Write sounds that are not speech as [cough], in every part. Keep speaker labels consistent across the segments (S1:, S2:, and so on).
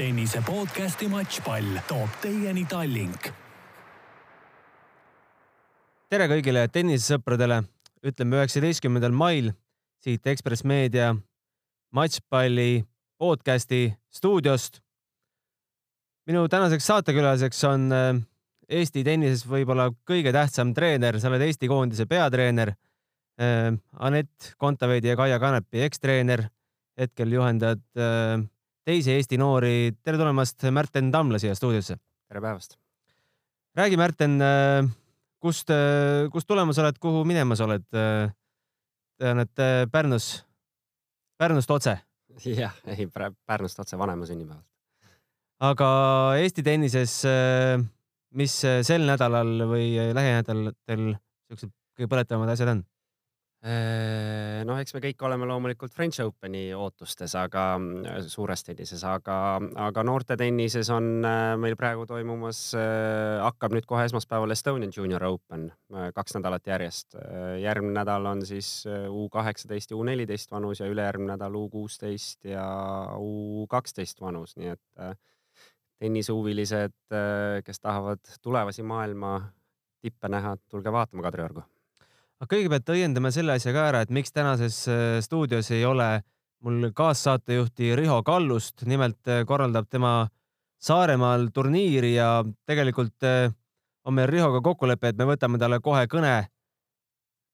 S1: tennise podcasti Matšpall toob teieni Tallink.
S2: tere kõigile tennisesõpradele, ütleme üheksateistkümnendal mail siit Ekspress Meedia Matšpalli podcasti stuudiost. minu tänaseks saatekülaliseks on äh, Eesti tennises võib-olla kõige tähtsam treener, sa oled Eesti koondise peatreener. äh, Anett Kontaveidi ja Kaia Kanepi ekstreener, hetkel juhendad äh, teisi Eesti noori. tere tulemast, Märten Tamla siia stuudiosse.
S3: tere päevast.
S2: räägi, Märten, kust, kust tulemas oled, kuhu minemas oled? tean, et Pärnus, Pärnust otse.
S3: jah, ei Pärnust otse vanema sünnipäevalt.
S2: aga Eesti tennises, mis sel nädalal või lähinädalatel siuksed kõige põletavamad asjad on?
S3: Noh, eks me kõik oleme loomulikult French Openi ootustes, aga suures tennises, aga, aga noorte tennises on meil praegu toimumas, hakkab nüüd kohe esmaspäeval Estonian Junior Open, kaks nädalat järjest. järgmine nädal on siis U kaheksateist ja U neliteist vanus ja ülejärgmine nädal U kuusteist ja U kaksteist vanus, nii et tennisehuvilised, kes tahavad tulevasi maailma tippe näha, tulge vaatama Kadriorgu
S2: aga kõigepealt õiendame selle asja ka ära, et miks tänases stuudios ei ole mul kaassaatejuhti Riho Kallust, nimelt korraldab tema Saaremaal turniiri ja tegelikult on meil Rihoga kokkulepe, et me võtame talle kohe kõne,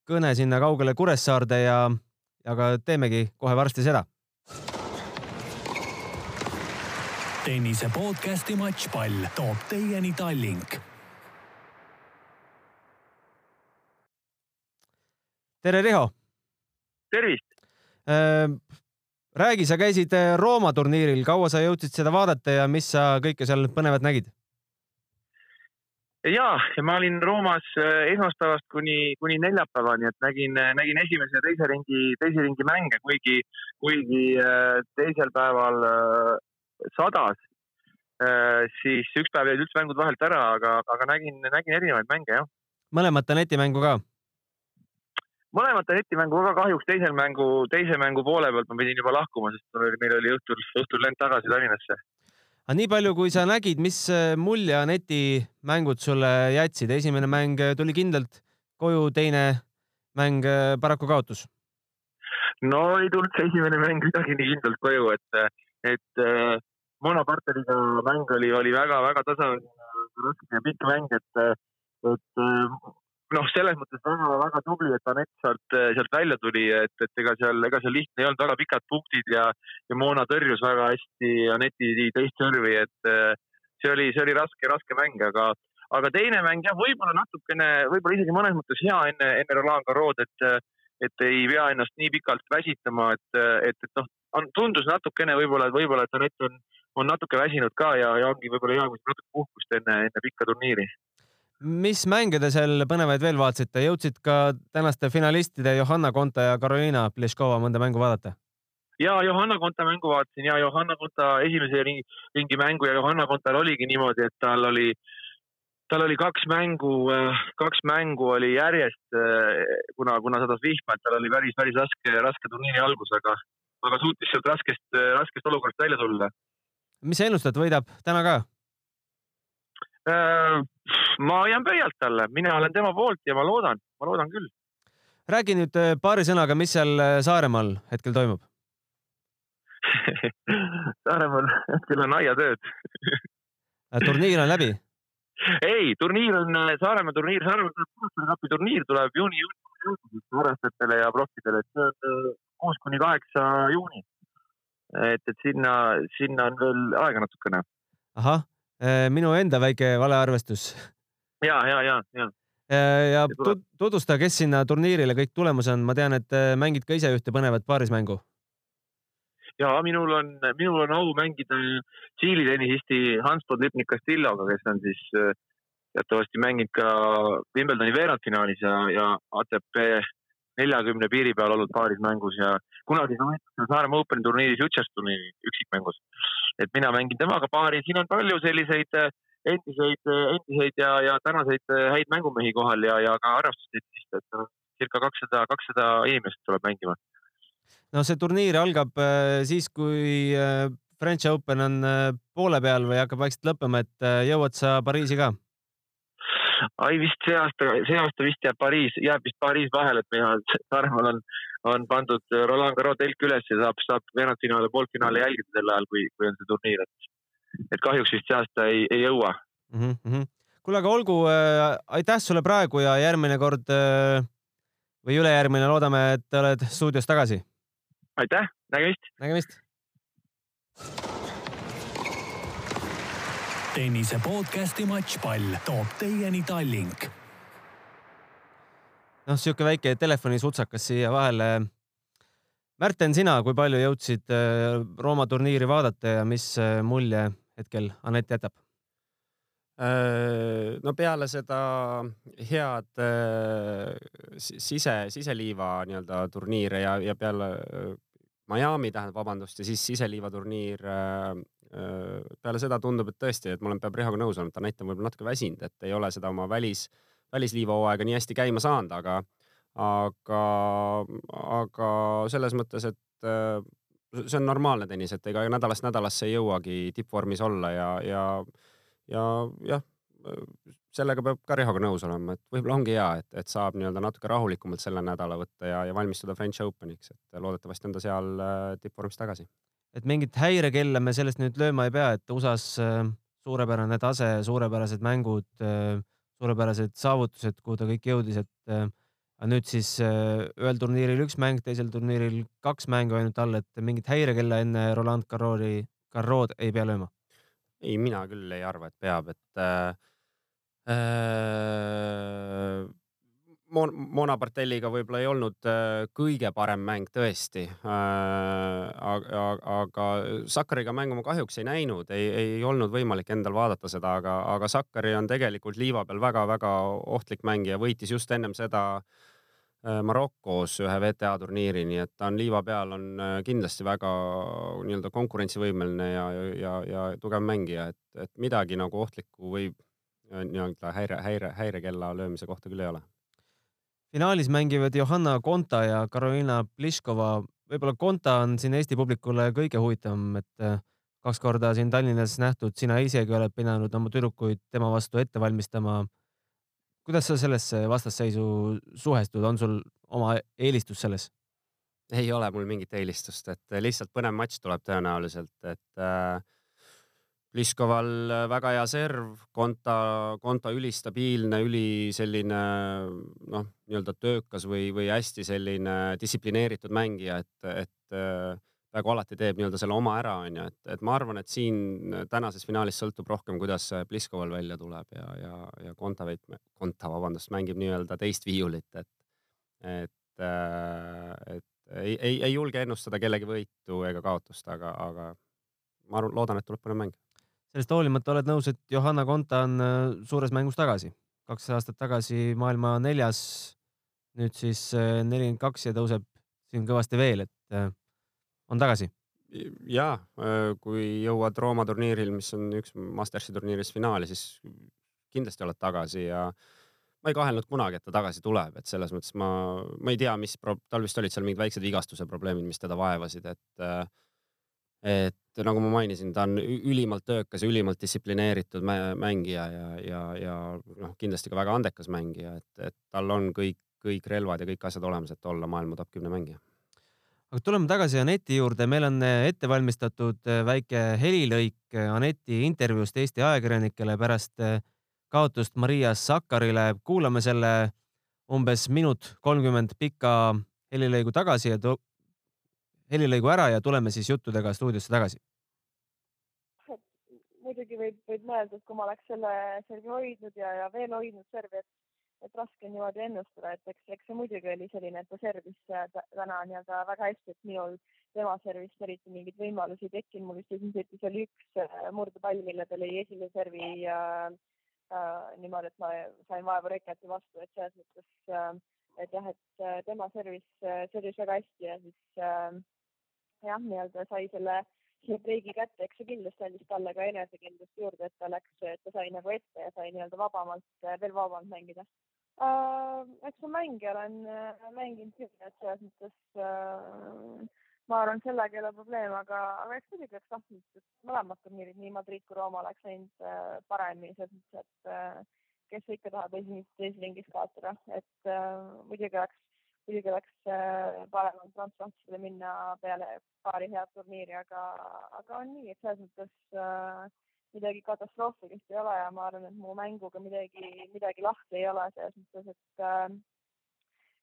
S2: kõne sinna kaugele Kuressaarde ja, aga teemegi kohe varsti seda.
S1: tennise podcasti Matšpall toob teieni Tallink
S2: tere, Riho.
S4: tervist.
S2: räägi, sa käisid Rooma turniiril, kaua sa jõudsid seda vaadata ja mis sa kõike seal põnevat nägid?
S4: ja, ma olin Roomas esmaspäevast kuni, kuni neljapäevani, et nägin, nägin esimese ja teise ringi, teise ringi mänge, kuigi, kuigi teisel päeval sadas, siis üks päev jäid üldse mängud vahelt ära, aga, aga nägin, nägin erinevaid mänge, jah.
S2: mõlemat netimängu ka?
S4: Mõlemat netimängu väga kahjuks teisel mängu, teise mängu poole pealt ma pidin juba lahkuma, sest meil oli, meil oli õhtul, õhtul lend tagasi Tallinnasse.
S2: aga nii palju, kui sa nägid, mis mulje netimängud sulle jätsid? esimene mäng tuli kindlalt koju, teine mäng paraku kaotus?
S4: no ei tulnud see esimene mäng midagi nii kindlalt koju, et, et äh, monopartneriga mäng oli, oli väga-väga tasa, raske ja pikk mäng, et, et noh, selles mõttes väga-väga tubli, et Anett sealt, sealt välja tuli, et, et ega seal, ega seal lihtne ei olnud, väga pikad punktid ja, ja Moona tõrjus väga hästi Aneti teist servi, et see oli, see oli raske, raske mäng, aga, aga teine mäng jah, võib-olla natukene, võib-olla isegi mõnes mõttes hea enne, enne Roland Garrod, et, et ei pea ennast nii pikalt väsitama, et, et, et noh, tundus natukene võib-olla, et võib-olla, et Anett on, on natuke väsinud ka ja, ja ongi võib-olla hea, kui natuke puhkust enne, enne pikka turniiri
S2: mis mänge te seal põnevaid veel vaatasite, jõudsid ka tänaste finalistide Johanna Konta ja Karoliina Pliškova mõnda mängu vaadata?
S4: ja Johanna Konta mängu vaatasin ja Johanna Konta esimese ringi, ringi mängu ja Johanna Kontal oligi niimoodi, et tal oli, tal oli kaks mängu, kaks mängu oli järjest, kuna, kuna sadas vihma, et tal oli päris, päris raske, raske turniiri algus, aga, aga suutis sealt raskest, raskest olukorrast välja tulla.
S2: mis sa ennustad, võidab täna ka?
S4: Ma jään pöialt talle, mina olen tema poolt ja ma loodan, ma loodan küll.
S2: räägi nüüd paari sõnaga, mis seal Saaremaal hetkel toimub [laughs]
S4: Saaremaal hetkel on aiatööd
S2: turniir on läbi?
S4: ei, turniir on Saaremaa turniir, Saaremaa kapi turniir tuleb juuni, juuni harrastajatele ja proffidele, et see on kuus kuni kaheksa juuni. et, et sinna, sinna on veel aega natukene.
S2: ahah minu enda väike valearvestus.
S4: ja, ja, ja, ja.
S2: ja tutvusta, kes sinna turniirile kõik tulemas on, ma tean, et mängid ka ise ühte põnevat paarismängu.
S4: ja minul on, minul on au mängida Tšiili tennisisti Hans Podlipnik Castilloga, kes on siis teatavasti mänginud ka Wimbledoni veerandfinaalis ja, ja ATP neljakümne piiri peal olnud paarismängus ja kunagi Saaremaa Openi turniiris Utšestoni üksikmängus. Et mina mängin temaga paari, siin on palju selliseid endiseid, endiseid ja, ja tänaseid häid mängumehi kohal ja, ja ka harrastustetist, et circa kakssada, kakssada inimest tuleb mängima.
S2: no see turniir algab siis, kui French Open on äh, poole peal või hakkab vaikselt lõppema, et äh, jõuad sa Pariisi ka?
S4: Ai vist see aasta, see aasta vist jääb Pariis, jääb vist Pariis vahele, et meil [laughs] Saaremaal on, on pandud Roland Garros telk üles ja saab, saab veerandfinaale, poolfinaale jälgida sel ajal, kui, kui on see turniir, et, et kahjuks vist see aasta ei, ei jõua
S2: mm. -hmm. kuule, aga olgu äh,, aitäh sulle praegu ja järgmine kord äh, või ülejärgmine, loodame, et oled stuudios tagasi.
S4: aitäh, nägemist.
S2: nägemist
S1: tennise podcasti Matšpall toob teieni Tallink.
S2: noh, sihuke väike telefoni sutsakas siia vahele. Märten, sina, kui palju jõudsid äh, Rooma turniiri vaadata ja mis äh, mulje hetkel Anett jätab?
S3: Äh, no peale seda head sise, siseliiva nii-öelda turniire ja, ja peale Miami tähendab, vabandust, ja siis siseliiva turniir Äh, peale seda tundub, et tõesti, et ma olen, peab Rihoga nõus olema, Anett on võib-olla natuke väsinud, et ei ole seda oma välis, välisliivahooaega nii hästi käima saanud, aga, aga, aga selles mõttes, et äh, see on normaalne tennis, et ega nädalast nädalasse ei jõuagi tippvormis olla ja, ja, ja jah, sellega peab ka Rihoga nõus olema, et võib-olla ongi hea, et, et saab nii-öelda natuke rahulikumalt selle nädala võtta ja, ja valmistuda French Openiks, et loodetavasti on ta seal äh, tippvormis tagasi
S2: et mingit häirekella me sellest nüüd lööma ei pea, et USA-s äh, suurepärane tase, suurepärased mängud, äh, suurepärased saavutused, kuhu ta kõik jõudis, et äh, aga nüüd siis ühel turniiril üks mäng, teisel turniiril kaks mängu ainult all, et mingit häirekella enne Roland Garros'i, Garrod ei pea lööma?
S3: ei, mina küll ei arva, et peab, et äh, äh, Mon-, Mona Bartelliga võib-olla ei olnud äh, kõige parem mäng tõesti. Äh, aga, aga Sakkariga mängu ma kahjuks ei näinud, ei, ei olnud võimalik endal vaadata seda, aga, aga Sakkari on tegelikult liiva peal väga-väga ohtlik mängija, võitis just ennem seda äh, Marokos ühe WTA turniiri, nii et ta on liiva peal, on kindlasti väga nii-öelda konkurentsivõimeline ja, ja, ja tugev mängija, et, et midagi nagu ohtlikku võib nii-öelda häire, häire, häirekella löömise kohta küll ei ole
S2: finaalis mängivad Johanna Konta ja Karoliina Pliškova. võib-olla Konta on siin Eesti publikule kõige huvitavam, et äh, kaks korda siin Tallinnas nähtud, sina isegi oled pidanud oma tüdrukuid tema vastu ette valmistama. kuidas sa sellesse vastasseisu suhestud, on sul oma eelistus selles?
S3: ei ole mul mingit eelistust, et lihtsalt põnev matš tuleb tõenäoliselt, et äh, Pliškoval äh, väga hea serv, Konta, Konta ülistabiilne, üli selline noh, nii-öelda töökas või, või hästi selline distsiplineeritud mängija, et, et äh, peaaegu alati teeb nii-öelda selle oma ära, onju, et, et ma arvan, et siin tänases finaalis sõltub rohkem, kuidas Pliškoval välja tuleb ja, ja, ja Konta veid, Konta, vabandust, mängib nii-öelda teist viiulit, et, et, äh, et ei, ei, ei julge ennustada kellegi võitu ega kaotust, aga, aga ma arvan, loodan, et tuleb põnev mäng
S2: sellest hoolimata oled nõus, et Johanna Konta on äh, suures mängus tagasi, kaks aastat tagasi maailma neljas, nüüd siis äh, nelikümmend kaks ja tõuseb siin kõvasti veel, et äh, on tagasi.
S3: ja kui jõuad Rooma turniiril, mis on üks Mastersi turniirist finaali, siis kindlasti oled tagasi ja ma ei kahelnud kunagi, et ta tagasi tuleb, et selles mõttes ma, ma ei tea, mis, tal vist olid seal mingid väiksed vigastuse probleemid, mis teda vaevasid, et et nagu ma mainisin, ta on ülimalt töökas ja ülimalt distsiplineeritud mängija ja, ja, ja noh, kindlasti ka väga andekas mängija, et, et tal on kõik, kõik relvad ja kõik asjad olemas, et olla maailma top kümne mängija.
S2: aga tuleme tagasi Aneti juurde, meil on ette valmistatud väike helilõik Aneti intervjuust Eesti ajakirjanikele pärast kaotust Maria Sakkarile. kuulame selle umbes minut kolmkümmend pika helilõigu tagasi ja helilõigu ära ja tuleme siis juttudega stuudiosse tagasi. [laughs]
S5: muidugi võib, võib mõelda, et kui ma oleks selle servi hoidnud ja, ja veel hoidnud servi, et, et raske on niimoodi ennustada, et eks, eks see muidugi oli selline, et ta servis täna nii-öelda väga hästi, et minul tema servist eriti mingeid võimalusi ei tekkinud, mul vist esimese setis oli üks äh, murdepall, mille ta lõi esimese servi ja äh, niimoodi, et ma sain vaevu reketi vastu, et selles mõttes äh, et jah, et äh, tema servis, servis väga hästi ja siis äh, jah, nii-öelda sai selle, breigi kätte, eks see kindlasti andis talle ka enesekindlust juurde, et ta läks, et ta sai nagu ette ja sai nii-öelda vabamalt, veel vabamalt mängida uh,. eks ma mänge olen uh, mänginud küll, et selles mõttes uh, ma arvan, sellega ei ole probleem, aga, aga eks muidugi oleks tahtnud, et mõlemad turniirid, nii Madrid kui Rooma oleks läinud äh, paremini, selles mõttes, et äh, kes ikka tahab esimeses, teises ringis kaotada, et äh, muidugi oleks, muidugi oleks äh, parem olnud prantslastele minna peale paari head turniiri, aga, aga on nii, et selles mõttes äh, midagi katastroofilist ei ole ja ma arvan, et mu mänguga midagi, midagi lahti ei ole selles mõttes, et äh,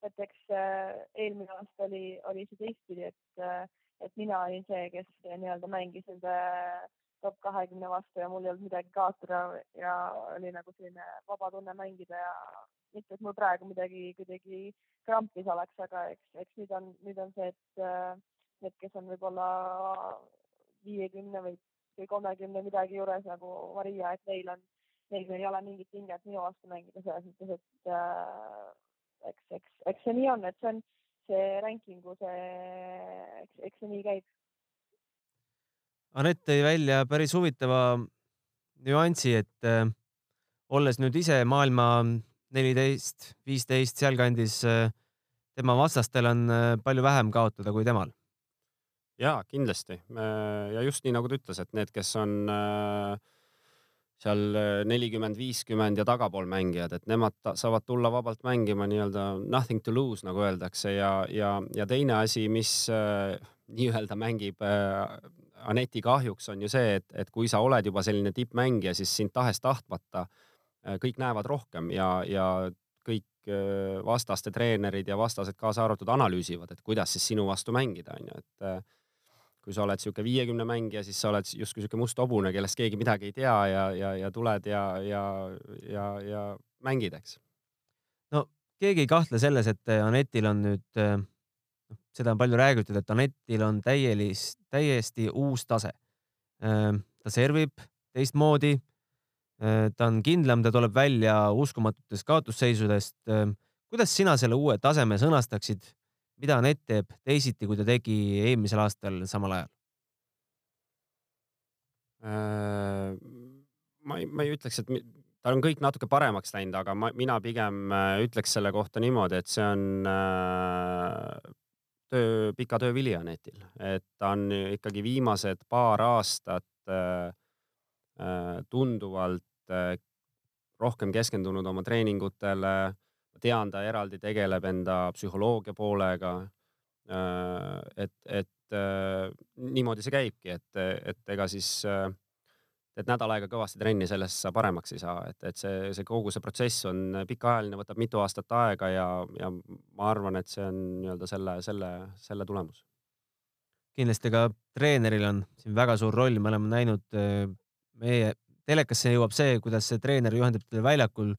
S5: et eks äh, eelmine aasta oli, oli see teistpidi, et, äh, et mina olin see, kes nii-öelda mängis nende top kahekümne vastu ja mul ei olnud midagi kaotada ja oli nagu selline vaba tunne mängida ja mitte, et mul praegu midagi kuidagi krampis oleks, aga eks, eks nüüd on, nüüd on see, et äh, need, kes on võib-olla viiekümne või, või kolmekümne midagi juures nagu Maria, et neil on, neil ei ole mingit pinget minu vastu mängida selles mõttes, et äh, eks, eks, eks see nii on, et see on see rankingu see, eks, eks see nii käib.
S2: Anett tõi välja päris huvitava nüansi, et äh, olles nüüd ise maailma neliteist, viisteist sealkandis äh,, tema vastastel on äh, palju vähem kaotada kui temal.
S3: ja kindlasti ja just nii nagu ta ütles, et need, kes on äh, seal nelikümmend, viiskümmend ja tagapool mängijad, et nemad saavad tulla vabalt mängima nii-öelda nothing to lose, nagu öeldakse ja, ja, ja teine asi, mis nii-öelda mängib Aneti kahjuks, on ju see, et, et kui sa oled juba selline tippmängija, siis sind tahes-tahtmata äh, kõik näevad rohkem ja, ja kõik äh, vastaste treenerid ja vastased kaasa arvatud analüüsivad, et kuidas siis sinu vastu mängida, on ju, et äh, kui sa oled niisugune viiekümne mängija, siis sa oled justkui niisugune must hobune, kellest keegi midagi ei tea ja, ja, ja tuled ja, ja, ja, ja mängid, eks.
S2: no keegi ei kahtle selles, et Anetil on nüüd, noh, seda on palju räägitud, et Anetil on täielis, täiesti uus tase. ta servib teistmoodi. Ta on kindlam, ta tuleb välja uskumatutest kaotusseisudest. kuidas sina selle uue taseme sõnastaksid? mida Anett teeb teisiti, kui ta tegi eelmisel aastal samal ajal?
S3: Äh, ma ei, ma ei ütleks, et tal on kõik natuke paremaks läinud, aga ma, mina pigem äh, ütleks selle kohta niimoodi, et see on äh, töö, pika töö vili Anetil, et ta on ikkagi viimased paar aastat tunduvalt rohkem keskendunud oma treeningutele tean, ta eraldi tegeleb enda psühholoogia poolega. Äh, et, et äh, niimoodi see käibki, et, et ega siis äh, et nädal aega kõvasti trenni, sellest sa paremaks ei saa, et, et see, see kogu see protsess on pikaajaline, võtab mitu aastat aega ja, ja ma arvan, et see on nii-öelda selle, selle, selle tulemus.
S2: kindlasti ka treeneril on siin väga suur roll, me oleme näinud, meie telekasse jõuab see, kuidas see treener juhendab teda väljakul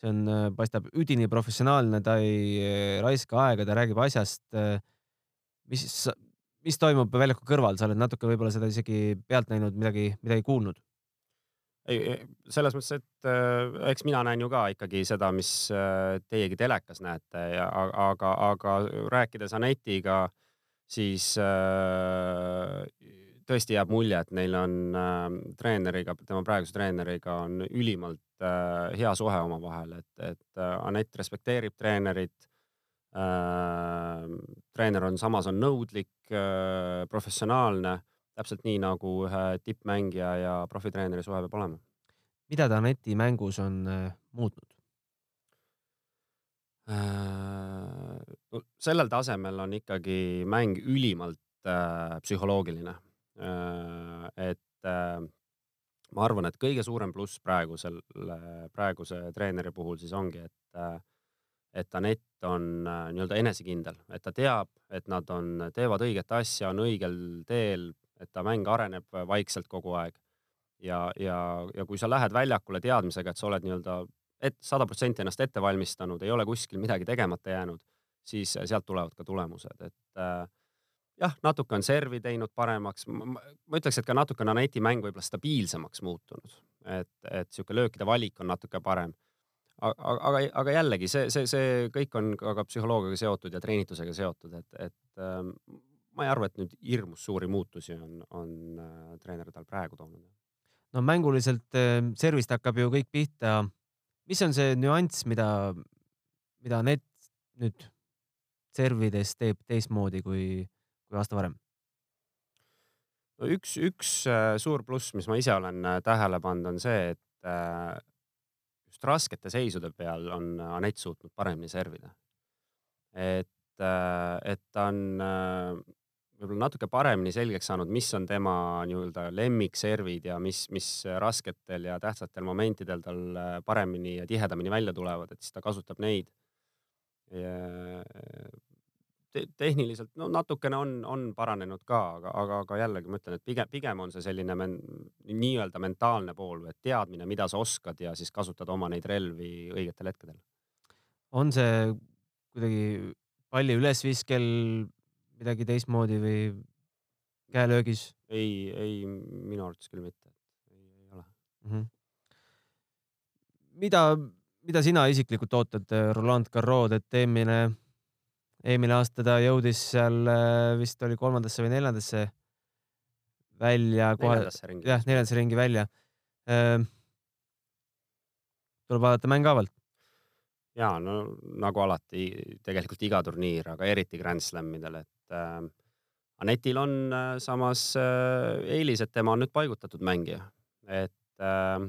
S2: see on, äh, paistab üdini professionaalne, ta ei äh, raiska aega, ta räägib asjast. Äh, mis, mis toimub väljaku kõrval, sa oled natuke võib-olla seda isegi pealt näinud, midagi, midagi kuulnud?
S3: ei, selles mõttes, et äh, eks mina näen ju ka ikkagi seda, mis äh, teiegi telekas näete ja aga, aga rääkides Anetiga, siis äh, tõesti jääb mulje, et neil on äh, treeneriga, tema praeguse treeneriga on ülimalt äh, hea suhe omavahel, et, et äh, Anett respekteerib treenerit äh,. treener on samas on nõudlik äh,, professionaalne, täpselt nii nagu ühe tippmängija ja profitreeneri suhe peab olema.
S2: mida ta Aneti mängus on äh, muutnud?
S3: Äh, sellel tasemel on ikkagi mäng ülimalt äh, psühholoogiline Äh, et äh, ma arvan, et kõige suurem pluss praegu selle, praeguse treeneri puhul siis ongi, et, äh, et Anett on nii-öelda enesekindel, et ta teab, et nad on, teevad õiget asja, on õigel teel, et ta mäng areneb vaikselt kogu aeg. ja, ja, ja kui sa lähed väljakule teadmisega, et sa oled nii-öelda et sada protsenti ennast ette valmistanud, ei ole kuskil midagi tegemata jäänud, siis sealt tulevad ka tulemused, et äh, jah, natuke on servi teinud paremaks, ma ütleks, et ka natuke on Aneti mäng võib-olla stabiilsemaks muutunud, et, et sihuke löökide valik on natuke parem. aga, aga, aga jällegi see, see, see kõik on ka, ka psühholoogiaga seotud ja treenitusega seotud, et, et ähm, ma ei arva, et nüüd hirmus suuri muutusi on, on äh, treener tal praegu toonud.
S2: no mänguliselt äh, servist hakkab ju kõik pihta. mis on see nüanss, mida, mida Anett nüüd servides teeb teistmoodi kui kui aasta varem?
S3: no üks, üks äh, suur pluss, mis ma ise olen äh, tähele pannud, on see, et äh, just raskete seisude peal on Anett suutnud paremini servida. et, et ta on võib-olla natuke paremini selgeks saanud, mis on tema nii-öelda lemmikservid ja mis, mis rasketel ja tähtsatel momentidel tal paremini ja tihedamini välja tulevad, et siis ta kasutab neid te tehniliselt no natukene on, on paranenud ka, aga, aga, aga jällegi ma ütlen, et pigem, pigem on see selline men, nii-öelda mentaalne pool, et teadmine, mida sa oskad ja siis kasutad oma neid relvi õigetel hetkedel.
S2: on see kuidagi palli ülesviskel midagi teistmoodi või käelöögis?
S3: ei, ei minu arvates küll mitte, ei, ei ole mm. -hmm.
S2: mida, mida sina isiklikult ootad Roland Garrod, et eelmine eelmine aasta ta jõudis seal äh, vist oli kolmandasse või neljandasse välja kohe, jah, neljandasse ringi välja. Äh, tuleb vaadata mänghaavalt.
S3: ja no nagu alati, tegelikult iga turniir, aga eriti Grand Slamidel, et äh, Anetil on äh, samas äh, eelis, et tema on nüüd paigutatud mängija, et äh,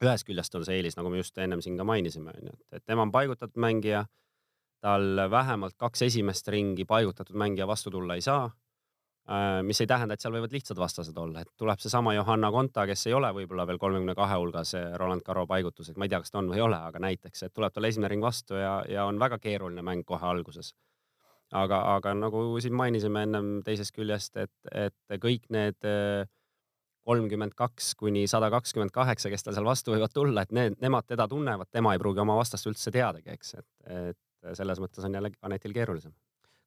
S3: ühest küljest on see eelis, nagu me just ennem siin ka mainisime, onju, et tema on paigutatud mängija tal vähemalt kaks esimest ringi paigutatud mängija vastu tulla ei saa. Äh, mis ei tähenda, et seal võivad lihtsad vastased olla, et tuleb seesama Johanna Konta, kes ei ole võib-olla veel kolmekümne kahe hulgas Roland Garros paigutused, ma ei tea, kas ta on või ei ole, aga näiteks, et tuleb talle esimene ring vastu ja, ja on väga keeruline mäng kohe alguses. aga, aga nagu siin mainisime ennem teisest küljest, et, et kõik need äh, kolmkümmend kaks kuni sada kakskümmend kaheksa, kes tal seal vastu võivad tulla, et need, nemad teda tunnevad, tema ei pruugi oma vastast üldse teadagi, eks, et, et et selles mõttes on jälle Anetil keerulisem.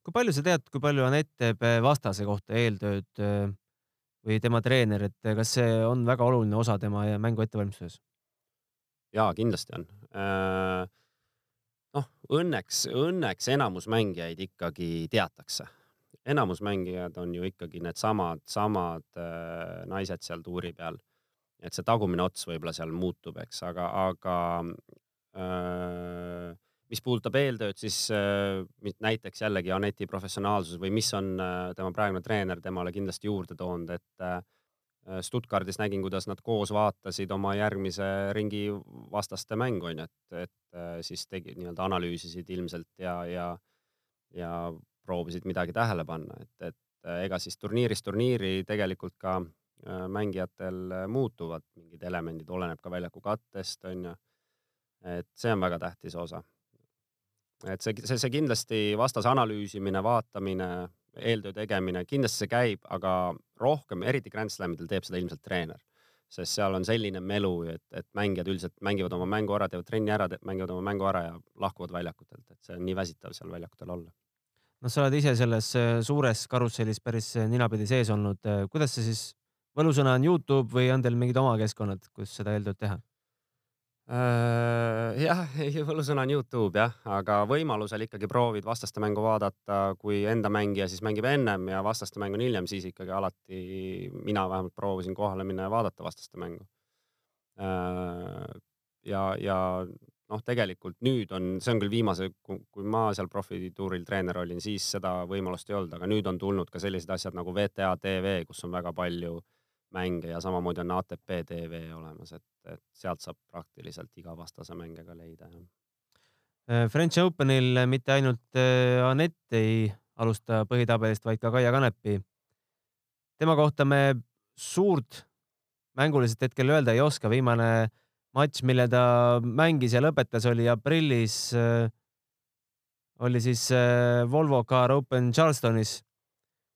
S2: kui palju sa tead, kui palju Anett teeb eh, vastase kohta eeltööd eh, või tema treener, et kas see on väga oluline osa tema mängu ettevalmistuses?
S3: ja kindlasti on. Äh, noh, õnneks, õnneks enamus mängijaid ikkagi teatakse. enamus mängijad on ju ikkagi needsamad, samad äh, naised seal tuuri peal. et see tagumine ots võib-olla seal muutub, eks, aga, aga äh, mis puudutab eeltööd, siis äh, näiteks jällegi Aneti professionaalsus või mis on äh, tema praegune treener temale kindlasti juurde toonud, et äh, Stuttgardis nägin, kuidas nad koos vaatasid oma järgmise ringi vastaste mängu onju, et, et siis tegi nii-öelda analüüsisid ilmselt ja, ja, ja proovisid midagi tähele panna, et, et ega siis turniirist turniiri tegelikult ka mängijatel muutuvad mingid elemendid, oleneb ka väljaku kattest onju. et see on väga tähtis osa et see, see, see kindlasti vastase analüüsimine, vaatamine, eeltöö tegemine, kindlasti see käib, aga rohkem, eriti Grand Slamidel teeb seda ilmselt treener. sest seal on selline melu, et, et mängijad üldiselt mängivad oma mängu ära, teevad trenni ära, mängivad oma mängu ära ja lahkuvad väljakutelt, et see on nii väsitav seal väljakutel olla.
S2: noh, sa oled ise selles äh, suures karussellis päris äh, ninapidi sees olnud. Äh, kuidas see siis, võlusõna on Youtube või on teil mingid oma keskkonnad, kus seda eeltööd teha?
S3: Äh, jah, [laughs] võlusõna on Youtube jah, aga võimalusel ikkagi proovid vastaste mängu vaadata, kui enda mängija siis mängib ennem ja vastaste mäng on hiljem, siis ikkagi alati mina vähemalt proovisin kohale minna ja vaadata vastaste mängu. Äh, ja, ja noh, tegelikult nüüd on, see on küll viimase, kui ma seal profituuril treener olin, siis seda võimalust ei olnud, aga nüüd on tulnud ka sellised asjad nagu VTA tv, kus on väga palju mänge ja samamoodi on ATP tv olemas, et et sealt saab praktiliselt iga vastase mänge ka leida.
S2: Äh, French Openil mitte ainult äh, Anett ei alusta põhitabelist, vaid ka Kaia Kanepi. tema kohta me suurt mänguliselt hetkel öelda ei oska, viimane matš, mille ta mängis ja lõpetas, oli aprillis, äh, oli siis Volvo Car Open Charlestonis.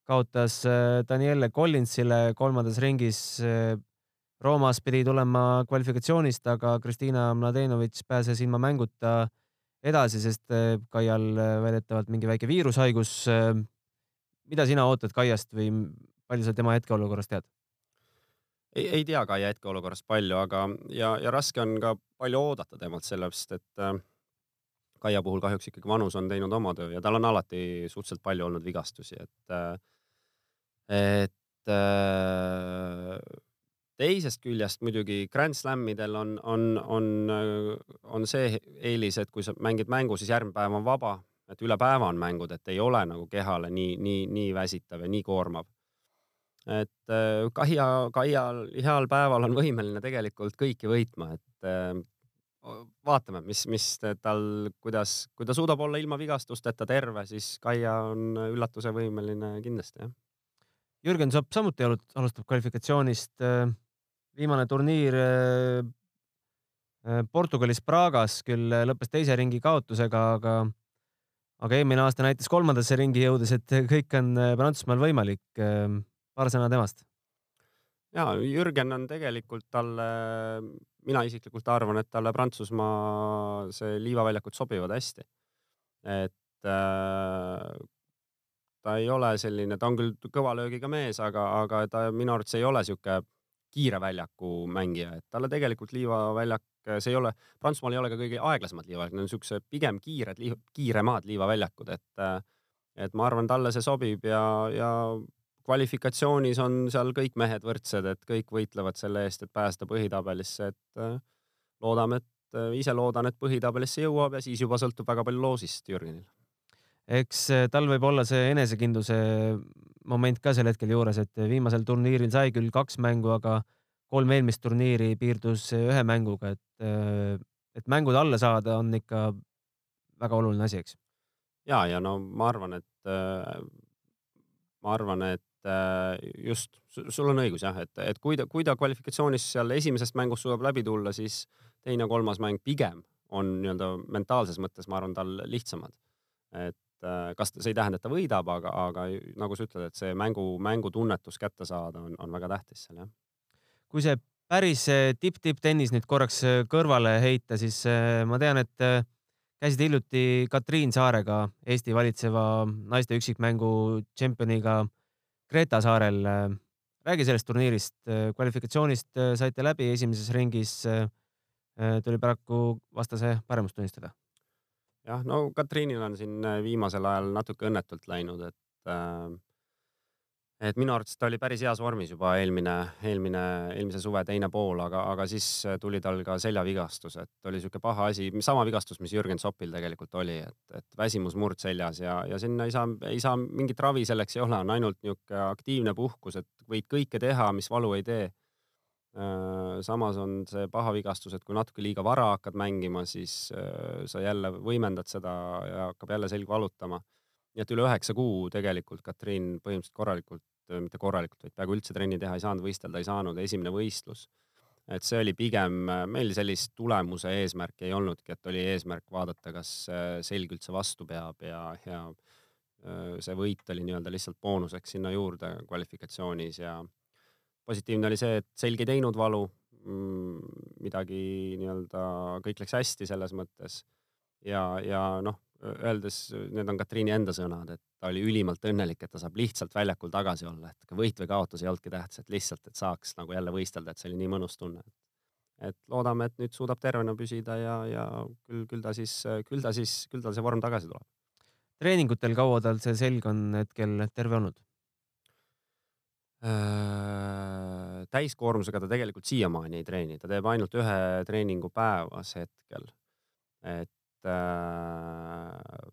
S2: Kaotas Daniele Collinsile kolmandas ringis Roomas pidi tulema kvalifikatsioonist, aga Kristina Mladenovitš pääses ilma mänguta edasi, sest eh, Kaial väidetavalt mingi väike viirushaigus. Mida sina ootad Kaiast või palju sa tema hetkeolukorrast tead?
S3: ei, ei tea Kaia hetkeolukorrast palju, aga ja, ja raske on ka palju oodata temalt, sellepärast et äh, Kaia puhul kahjuks ikkagi vanus on teinud oma töö ja tal on alati suhteliselt palju olnud vigastusi, et äh,, et äh, teisest küljest muidugi Grand Slamidel on, on, on, on see eelis, et kui sa mängid mängu, siis järgmine päev on vaba, et üle päeva on mängud, et ei ole nagu kehale nii, nii, nii väsitav ja nii koormav. et äh, Kaia, Kaia heal päeval on võimeline tegelikult kõiki võitma, et äh, vaatame, mis, mis tal, kuidas, kui ta suudab olla ilma vigastusteta terve, siis Kaia on üllatuse võimeline kindlasti, jah.
S2: Jürgen Sopp samuti alustab kvalifikatsioonist. Äh, viimane turniir äh, äh, Portugalis Pragas küll lõppes teise ringi kaotusega, aga, aga eelmine aasta näitas kolmandasse ringi jõudes, et kõik on Prantsusmaal võimalik. paar sõna temast.
S3: ja Jürgen on tegelikult talle mina isiklikult arvan, et talle Prantsusmaa see liivaväljakud sobivad hästi. et ta ei ole selline, ta on küll kõva löögiga mees, aga, aga ta minu arvates ei ole sihuke kiire väljaku mängija, et talle tegelikult liivaväljak, see ei ole, Prantsusmaal ei ole ka kõige aeglasemad liivaväljakud, need on siukse pigem kiired, kiiremad liivaväljakud, et et ma arvan, talle see sobib ja, ja kvalifikatsioonis on seal kõik mehed võrdsed, et kõik võitlevad selle eest, et pääseda põhitabelisse, et loodame, et ise loodan, et põhitabelisse jõuab ja siis juba sõltub väga palju loosist Jürgenil.
S2: Eks äh, tal võib olla see enesekindluse moment ka sel hetkel juures, et viimasel turniiril sai küll kaks mängu, aga kolm eelmist turniiri piirdus ühe mänguga, et, et mängud alla saada on ikka väga oluline asi, eks.
S3: ja, ja no ma arvan, et ma arvan, et Äh, just, sul on õigus jah, et, et kui ta, kui ta kvalifikatsioonis seal esimesest mängust suudab läbi tulla, siis teine ja kolmas mäng pigem on nii-öelda mentaalses mõttes, ma arvan, tal lihtsamad. et äh, kas see ei tähenda, et ta võidab, aga, aga nagu sa ütled, et see mängu, mängutunnetus kätte saada on, on väga tähtis seal jah.
S2: kui see päris tipp-tipp-tennis nüüd korraks kõrvale heita, siis äh, ma tean, et käisid hiljuti Katriin Saarega, Eesti valitseva naiste üksikmängu tšempioniga Kreeta saarel. Äh, räägi sellest turniirist, äh, kvalifikatsioonist äh, saite läbi esimeses ringis. tuli paraku vastase paremust tunnistada.
S3: Jah, no Katriinil on siin viimasel ajal natuke õnnetult läinud, et äh, et minu arvates ta oli päris heas vormis juba eelmine, eelmine, eelmise suve teine pool, aga, aga siis tuli tal ka seljavigastus, et oli sihuke paha asi, sama vigastus, mis Jürgen Soppil tegelikult oli, et, et väsimusmurd seljas ja, ja sinna ei saa, ei saa mingit ravi selleks ei ole, on ainult niisugune aktiivne puhkus, et võid kõike teha, mis valu ei tee. Äh, samas on see paha vigastus, et kui natuke liiga vara hakkad mängima, siis äh, sa jälle võimendad seda ja hakkab jälle selg valutama nii et üle üheksa kuu tegelikult Katriin põhimõtteliselt korralikult, mitte korralikult, vaid peaaegu üldse trenni teha ei saanud, võistelda ei saanud, esimene võistlus. et see oli pigem, meil sellist tulemuse eesmärki ei olnudki, et oli eesmärk vaadata, kas selg üldse vastu peab ja, ja see võit oli nii-öelda lihtsalt boonuseks sinna juurde kvalifikatsioonis ja positiivne oli see, et selg ei teinud valu, mm, midagi nii-öelda, kõik läks hästi selles mõttes ja, ja noh, öeldes, need on Katriini enda sõnad, et ta oli ülimalt õnnelik, et ta saab lihtsalt väljakul tagasi olla, et võit või kaotus ei olnudki tähtis, et lihtsalt, et saaks nagu jälle võistelda, et see oli nii mõnus tunne. et loodame, et nüüd suudab tervena püsida ja, ja küll, küll ta siis, küll ta siis, küll tal see vorm tagasi tuleb.
S2: treeningutel kaua tal see selg on hetkel terve olnud?
S3: Äh, täiskoormusega ta tegelikult siiamaani ei treeni, ta teeb ainult ühe treeningu päevas hetkel. et Äh,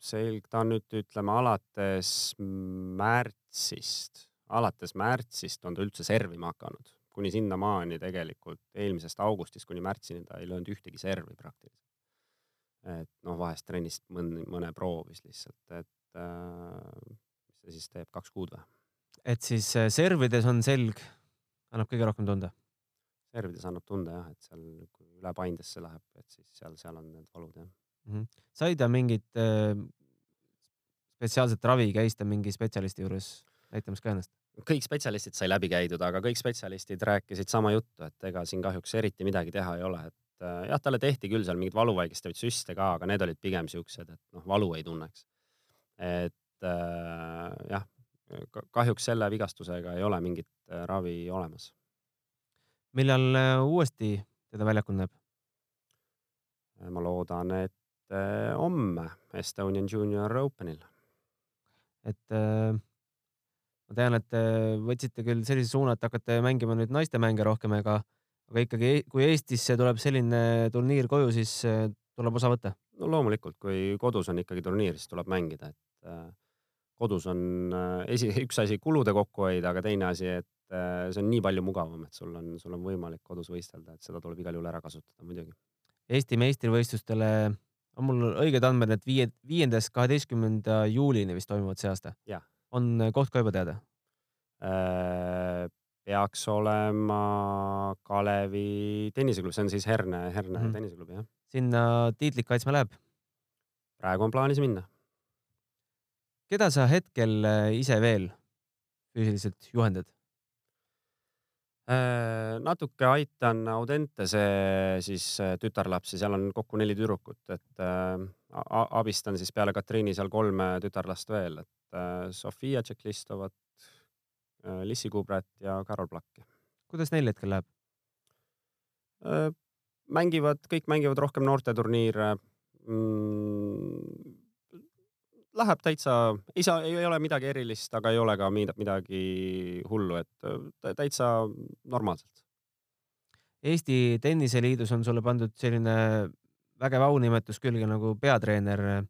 S3: selg, ta on nüüd ütleme alates märtsist, alates märtsist on ta üldse servima hakanud, kuni sinnamaani tegelikult eelmisest augustist kuni märtsini ta ei löönud ühtegi servi praktiliselt. et noh, vahest trennist mõne, mõne proovis lihtsalt, et äh, ta siis teeb, kaks kuud või?
S2: et siis äh, servides on selg, annab kõige rohkem tunda
S3: servides annab tunda jah, et seal, kui üle paindesse läheb, et siis seal, seal on need valud jah
S2: mm -hmm.. sai ta mingit äh, spetsiaalset ravi, käis ta mingi spetsialisti juures näitamas ka ennast?
S3: kõik spetsialistid sai läbi käidud, aga kõik spetsialistid rääkisid sama juttu, et ega siin kahjuks eriti midagi teha ei ole, et äh, jah, talle tehti küll seal mingeid valuvaigistavaid süste ka, aga need olid pigem siuksed, et noh, valu ei tunneks. et äh, jah, kahjuks selle vigastusega ei ole mingit äh, ravi olemas
S2: millal äh, uuesti teda väljakul näeb?
S3: Ma loodan, et homme Estonian Junior Openil.
S2: et ma tean, et võtsite küll sellise suuna, et hakkate mängima nüüd naistemänge rohkem, aga, aga ikkagi, kui Eestisse tuleb selline turniir koju, siis tuleb osa võtta?
S3: no loomulikult, kui kodus on ikkagi turniir, siis tuleb mängida, et kodus on äh, esi, [laughs] üks asi kulude kokkuhoid, aga teine asi, et äh, see on nii palju mugavam, et sul on, sul on võimalik kodus võistelda, et seda tuleb igal juhul ära kasutada muidugi.
S2: Eesti meistrivõistlustele on mul õiged andmed, et viie, viiendast kaheteistkümnenda juulini vist toimuvad see aasta? on koht ka juba teada?
S3: peaks olema Kalevi tenniseklubi, see on siis Herne, Herne mm -hmm. tenniseklubi, jah.
S2: sinna tiitlit kaitsma läheb?
S3: praegu on plaanis minna.
S2: Keda sa hetkel äh, ise veel füüsiliselt juhendad?
S3: Äh, natuke aitan Audentese siis äh, tütarlapsi, seal on kokku neli tüdrukut, et abistan siis peale Katriini seal kolme tütarlast veel, et Sofia Tšeklistovat, Lissi Kubret ja Karol Plakki.
S2: kuidas neil hetkel läheb?
S3: mängivad, kõik mängivad rohkem noorteturniire mm, läheb täitsa, ei saa, ei ole midagi erilist, aga ei ole ka midagi hullu, et täitsa normaalselt.
S2: Eesti Tenniseliidus on sulle pandud selline vägev aunimetus külge nagu peatreener.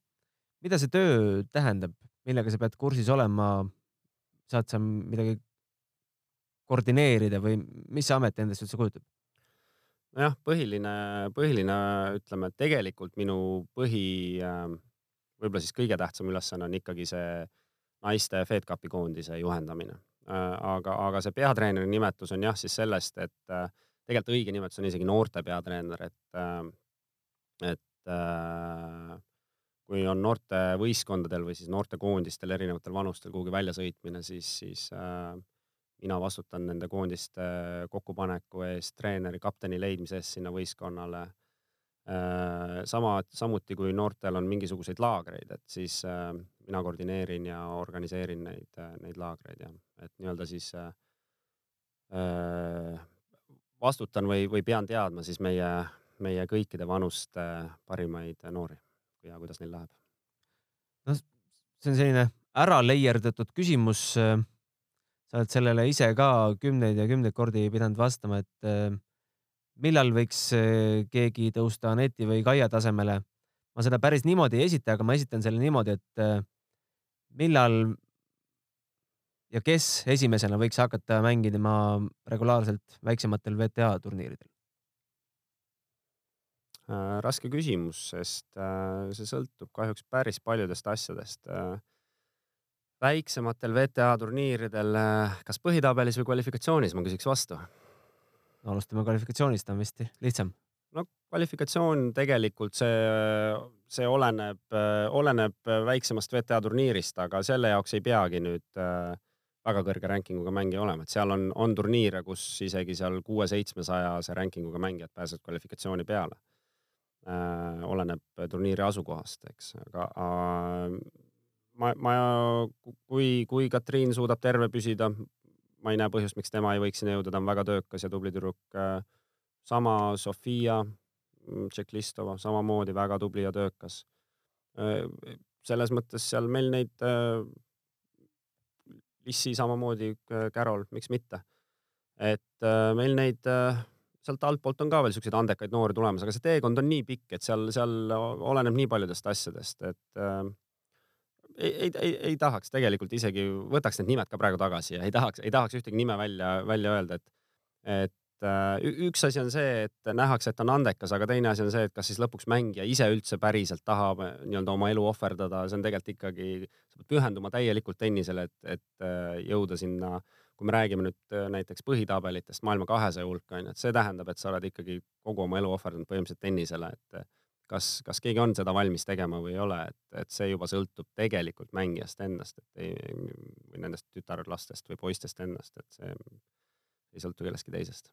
S2: mida see töö tähendab, millega sa pead kursis olema? saad sa midagi koordineerida või mis see amet endast üldse kujutab?
S3: nojah, põhiline, põhiline, ütleme, tegelikult minu põhi, ähm, võib-olla siis kõige tähtsam ülesanne on ikkagi see naiste FedCupi koondise juhendamine. Äh, aga, aga see peatreeneri nimetus on jah, siis sellest, et äh, tegelikult õige nimetus on isegi noorte peatreener, et, äh, et kui on noorte võistkondadel või siis noortekoondistel erinevatel vanustel kuhugi väljasõitmine, siis, siis äh, mina vastutan nende koondiste kokkupaneku eest, treeneri, kapteni leidmise eest sinna võistkonnale. Äh, sama, samuti kui noortel on mingisuguseid laagreid, et siis äh, mina koordineerin ja organiseerin neid, äh, neid laagreid ja et nii-öelda siis vastutan või, või pean teadma siis meie, meie kõikide vanuste parimaid noori ja kuidas neil läheb.
S2: no see on selline ära leierdatud küsimus sa oled sellele ise ka kümneid ja kümneid kordi pidanud vastama, et millal võiks äh, keegi tõusta Aneti või Kaia tasemele. ma seda päris niimoodi ei esita, aga ma esitan selle niimoodi, et äh, millal ja kes esimesena võiks hakata mängima regulaarselt väiksematel WTA turniiridel?
S3: raske küsimus, sest see sõltub kahjuks päris paljudest asjadest väiksematel WTA turniiridel, äh, kas põhitabelis või kvalifikatsioonis, ma küsiks vastu.
S2: Alustame kvalifikatsioonist, on vist lihtsam.
S3: no kvalifikatsioon tegelikult see, see oleneb, äh, oleneb väiksemast WTA turniirist, aga selle jaoks ei peagi nüüd äh, väga kõrge rankinguga mängija olema, et seal on, on turniire, kus isegi seal kuue-seitsmesajase rankinguga mängijad pääsevad kvalifikatsiooni peale. oleneb turniiri asukohast, eks, aga ma, ma, kui, kui Katriin suudab terve püsida, ma ei näe põhjust, miks tema ei võiks sinna jõuda, ta on väga töökas ja tubli tüdruk. sama Sofia mm, Tšeklistova, samamoodi väga tubli ja töökas. selles mõttes seal meil neid, Lissi samamoodi, Carol, miks mitte. et meil neid sealt altpoolt on ka veel siukseid andekaid noori tulemas, aga see teekond on nii pikk, et seal, seal oleneb nii paljudest asjadest, et ei, ei, ei, ei tahaks tegelikult isegi, võtaks need nimed ka praegu tagasi ja ei tahaks, ei tahaks ühtegi nime välja, välja öelda, et, et äh, üks asi on see, et nähakse, et on andekas, aga teine asi on see, et kas siis lõpuks mängija ise üldse päriselt tahab äh, nii-öelda oma elu ohverdada, see on tegelikult ikkagi, sa pead pühenduma täielikult tennisele, et, et äh, jõuda sinna, kui me räägime nüüd näiteks põhitabelitest maailma kahesaja hulka onju, et see tähendab, et sa oled ikkagi kogu oma elu ohverdanud põhimõtteliselt tennisele, et kas, kas keegi on seda valmis tegema või ei ole, et, et see juba sõltub tegelikult mängijast endast, et ei, või nendest tütarlastest või poistest ennast, et see ei sõltu kellestki teisest.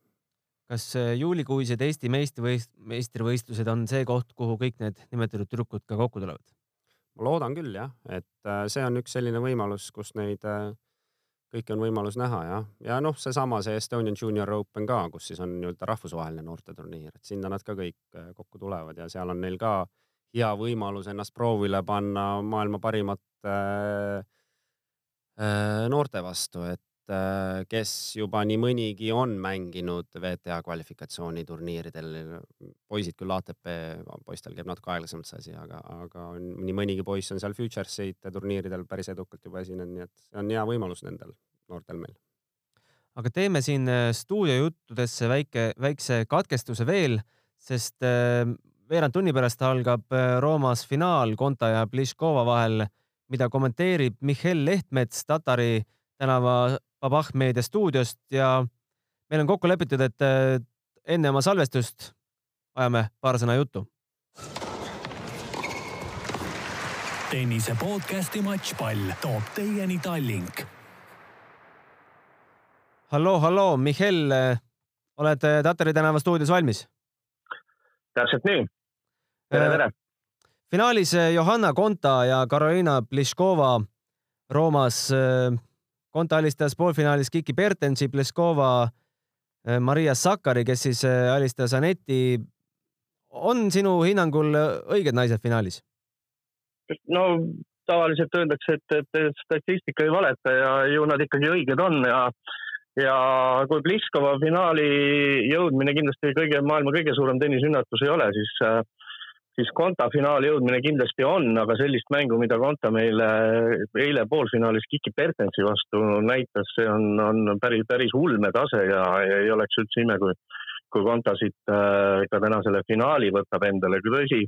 S2: kas äh, juulikuised Eesti meistrivõist-, meistrivõistlused on see koht, kuhu kõik need nimetatud tüdrukud ka kokku tulevad?
S3: ma loodan küll jah, et äh, see on üks selline võimalus, kus neid äh, kõike on võimalus näha jah, ja noh, seesama see Estonian Junior Open ka, kus siis on nii-öelda rahvusvaheline noorteturniir, et sinna nad ka kõik äh, kokku tulevad ja seal on neil ka hea võimalus ennast proovile panna maailma parimate äh, äh, noorte vastu, et kes juba nii mõnigi on mänginud WTA kvalifikatsiooniturniiridel. poisid küll ATP, poistel käib natuke aeglasemalt see asi, aga, aga nii mõnigi poiss on seal Futures'ite turniiridel päris edukalt juba esinenud, nii et see on hea võimalus nendel noortel meil.
S2: aga teeme siin äh, stuudiojuttudesse väike, väikse katkestuse veel, sest äh, veerand tunni pärast algab Roomas finaal Konta ja Pliškova vahel mida kommenteerib Mihhail Lehtmets Tatari tänava Babah meedia stuudiost ja meil on kokku lepitud, et äh, enne oma salvestust ajame paar sõna juttu.
S1: tennise podcasti Matšpall toob teieni Tallink.
S2: halloo, halloo, Mihhail, äh, oled äh, Tatari tänava stuudios valmis?
S6: täpselt nii. tere, tere
S2: finaalis Johanna Konta ja Karoliina Pliškova Roomas. Konta alistas poolfinaalis Kiki Bertensi, Pliškova eh, Maria Sakkari, kes siis alistas Aneti. on sinu hinnangul õiged naised finaalis?
S6: no tavaliselt öeldakse, et, et statistika ei valeta ja ju nad ikkagi õiged on ja ja kui Pliskova finaali jõudmine kindlasti kõige, maailma kõige suurem tennisünnatus ei ole, siis äh, siis Konta finaali jõudmine kindlasti on, aga sellist mängu, mida Konta meile eile poolfinaalis Kiki Pertensi vastu näitas, see on, on päris, päris ulmetase ja, ja ei oleks üldse ime, kui, kui Konta siit äh, ka täna selle finaali võtab endale. tõsi,